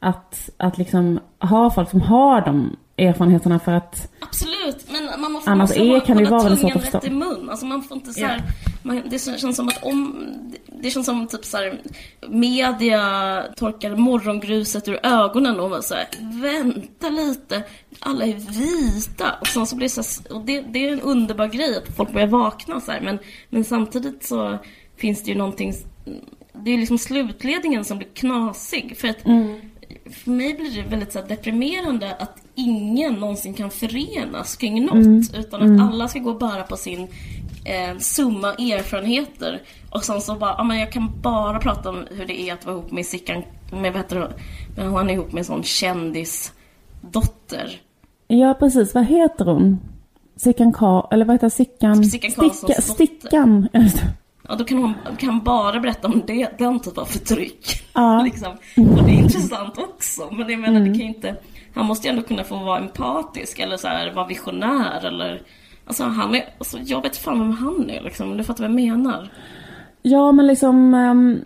B: att, att liksom ha folk som har de erfarenheterna för att
A: Absolut, men man måste,
B: Annars
A: måste
B: är- kan det vara
A: tungan rätt
B: förstå.
A: i mun. Alltså man får inte så här, man, det känns som att om, det känns som typ så här, media torkar morgongruset ur ögonen och man säger vänta lite, alla är vita. Och sen så blir det så här, och det, det är en underbar grej att folk börjar vakna så här, men, men samtidigt så finns det ju någonting, det är liksom slutledningen som blir knasig. För att för mig blir det väldigt så här, deprimerande att ingen någonsin kan förenas kring något. Utan att alla ska gå bära på sin eh, summa erfarenheter. Och sen så bara, ja men jag kan bara prata om hur det är att vara ihop med Sickan, med vad heter det, men hon är ihop med en sån kändisdotter.
B: Ja, precis. Vad heter hon? Sickan Ka... Eller vad heter Sickan?
A: Sickan
B: Sticka. Stickan.
A: Ja, då kan hon kan bara berätta om det, den typen av förtryck.
B: Ja.
A: liksom. Och det är intressant också. Men jag menar, det kan ju inte... Han måste ju ändå kunna få vara empatisk eller så här, vara visionär eller... Alltså, han är, alltså, jag vet fan vem han är liksom. Du fattar vad jag menar?
B: Ja, men liksom ehm,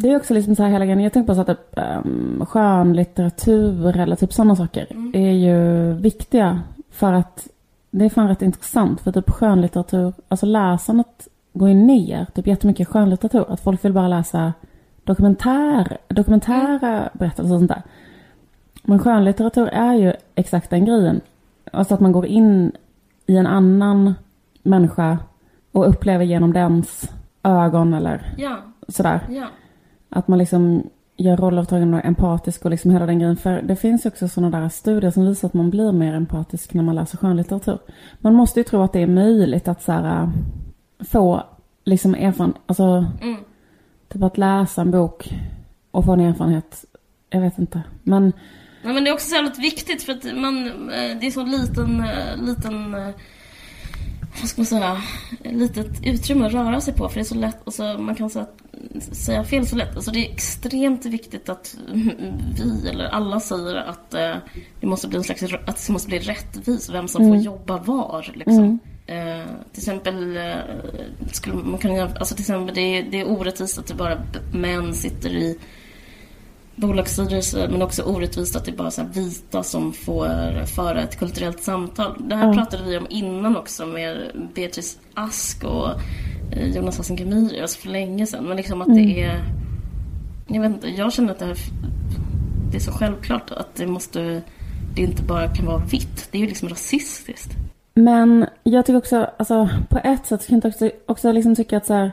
B: det är också liksom så här hela grejen. Jag tänker på så att typ, um, skönlitteratur eller typ sådana saker är ju viktiga för att det är fan rätt intressant för typ skönlitteratur, alltså läsandet går ju ner typ jättemycket i skönlitteratur. Att folk vill bara läsa dokumentär, dokumentära berättelser och sånt där. Men skönlitteratur är ju exakt den grejen. Alltså att man går in i en annan människa och upplever genom dens ögon eller
A: Ja,
B: sådär.
A: ja.
B: Att man liksom gör rolluppdragen och empatisk och liksom hela den grejen. För det finns ju också sådana där studier som visar att man blir mer empatisk när man läser skönlitteratur. Man måste ju tro att det är möjligt att så här, äh, få liksom erfarenhet, alltså
A: Mm.
B: typ att läsa en bok och få en erfarenhet. Jag vet inte. Men
A: Nej, men det är också så jävligt viktigt för att man, eh, det är så liten, eh, liten, eh, vad ska man säga, litet utrymme att röra sig på för det är så lätt, alltså, man kan säga, säga fel så lätt. Alltså, det är extremt viktigt att vi, eller alla säger att eh, det måste bli en slags, att det måste bli rättvist vem som får jobba var. Liksom. Eh, till exempel, eh, skulle man kunna, alltså till exempel det är, det är orättvist att det bara män sitter i bolagsstyrelse men också orättvist att det är bara så vita som får föra ett kulturellt samtal. Det här
B: Ja.
A: pratade vi om innan också med Beatrice Ask och eh, Jonas Hassan Khemiri, alltså för länge sedan. Men liksom att det är... Jag vet inte, jag känner att det här det är så självklart att det måste... Det inte bara kan vara vitt. Det är ju liksom rasistiskt.
B: Men jag tycker också, alltså på ett sätt kan jag också, också liksom tycka att så här,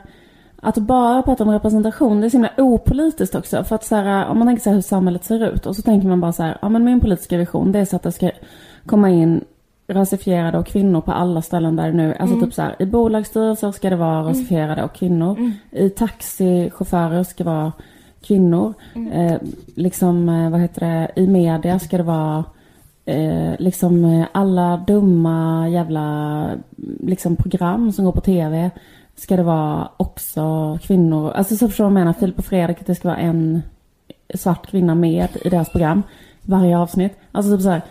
B: att bara prata om representation, det är så himla opolitiskt också. För att så här, om man tänker så här hur samhället ser ut och så tänker man bara så här, ja men min politiska vision det är så att det ska komma in rasifierade och kvinnor på alla ställen där nu, alltså typ så här, i bolagsstyrelser ska det vara rasifierade och kvinnor. I taxichaufförer ska det vara kvinnor. Eh, liksom, eh, vad heter det, i media ska det vara eh, liksom eh, alla dumma jävla liksom program som går på tv ska det vara också kvinnor. Alltså så förstår du vad jag menar? Filip och Fredrik, att det ska vara en svart kvinna med i deras program. Varje avsnitt. Alltså typ så här,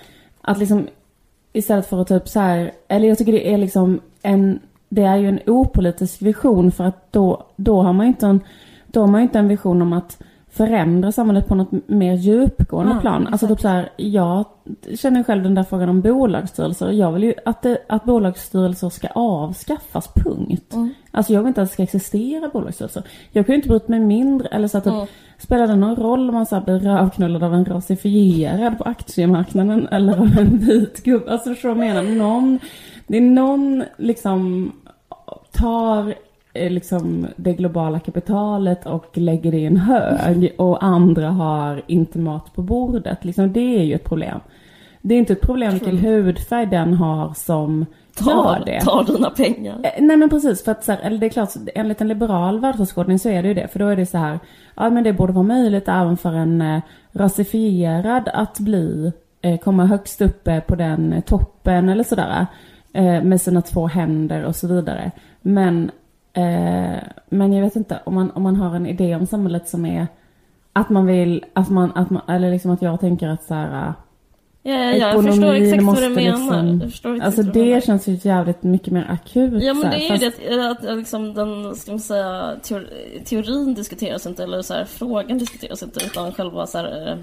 B: att liksom Istället för att typ så här, eller jag tycker det är liksom en, det är ju en opolitisk vision för att då, då har man inte en, då har man inte en vision om att förändra samhället på något mer djupgående
A: Ja,
B: plan. Alltså typ så här, jag känner själv den där frågan om bolagsstyrelser. Jag vill ju att, det, att bolagsstyrelser ska avskaffas, punkt.
A: Mm.
B: Alltså jag vill inte att det ska existera bolagsstyrelser. Jag kan ju inte bryta mig mindre, eller så att typ,
A: Mm.
B: spelar det någon roll om man så här blir rövknullad av en rasifierad på aktiemarknaden eller av en vit gubbe? Alltså förstår du vad jag menar? Någon, det är någon liksom tar liksom det globala kapitalet och lägger det i en hög och andra har inte mat på bordet. Liksom, det är ju ett problem. Det är inte ett problem vilken hudfärg den har som gör
A: Tar,
B: det.
A: tar dina pengar.
B: Eh, Nej men precis, för att så här, eller det är klart, enligt en liberal världsåskådning så är det ju det. För då är det så här, ja men det borde vara möjligt även för en eh, rasifierad att bli, eh, komma högst uppe på den eh, toppen eller sådär. Eh, med sina två händer och så vidare. Men, eh, men jag vet inte, om man, om man har en idé om samhället som är att man vill, att man, att man eller liksom att jag tänker att så här,
A: Ja, ja, ja, jag förstår exakt vad du menar.
B: liksom-
A: Jag förstår exakt
B: Alltså det
A: menar.
B: känns ju jävligt mycket mer akut.
A: Ja men det är ju
B: fast-
A: det att, att liksom den, ska man säga, teor, teorin diskuteras inte eller så här, frågan diskuteras inte utan själva så här, eh,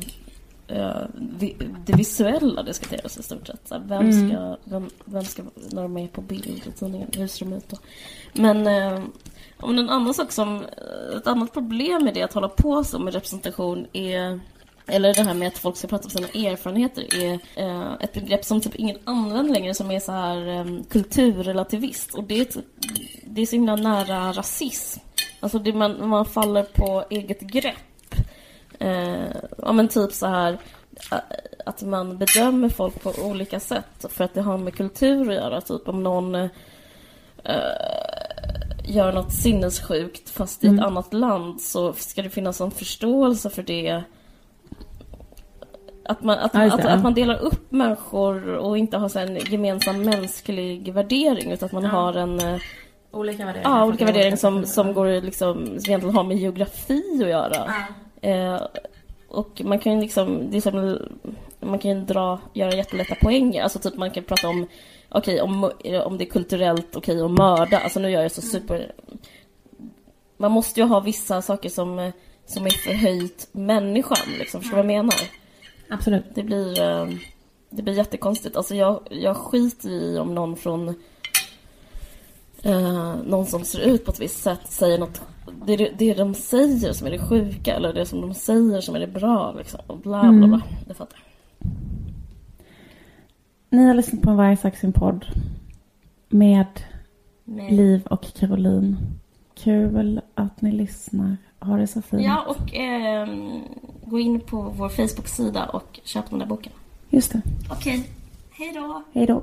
A: det visuella diskuteras i stort sett. Vem,
B: Mm.
A: ska, vem, vem ska, när de är på bild i tidningen, hur ser de ut? Men eh, om en annan sak som, eh, ett annat problem med det att hålla på så med representation är eller det här med att folk ska prata om sina erfarenheter är eh, ett begrepp som typ ingen använder längre som är så här eh, kulturrelativist. Och det är, typ, det är så himla nära rasism. Alltså det man, man faller på eget grepp. Eh, ja men typ så här eh, att man bedömer folk på olika sätt för att det har med kultur att göra. Typ om någon eh, gör något sinnessjukt fast i ett annat land så ska det finnas en förståelse för det. Att man, att,
B: Ja,
A: att,
B: ja.
A: att man delar upp människor och inte har så en gemensam mänsklig värdering utan att man har en eh,
B: Olika värderingar.
A: Ja, olika värderingar som, som går liksom, som egentligen har med geografi att göra. Eh, och man kan ju liksom, det som, man kan dra, göra jättelätta poänger. Alltså typ man kan prata om, okej om, om det är kulturellt okej att mörda. Alltså nu gör jag så super... Man måste ju ha vissa saker som, som är förhöjt människan liksom. Förstår du vad jag menar?
B: Absolut.
A: Det blir, eh, det blir jättekonstigt. Alltså jag, jag skiter i om någon från eh, någon som ser ut på ett visst sätt säger något. Det är det, det de säger som är det sjuka eller det som de säger som är det bra. Liksom. Och bla bla bla. Det fattar jag.
B: Ni har lyssnat på en Varje sak sin podd. Med
A: Nej.
B: Liv och Caroline. Kul att ni lyssnar. Ha det så fint.
A: Ja, och ehm, gå in på vår Facebook-sida och köp den där boken.
B: Just det.
A: Okej, hej då!
B: Hej då.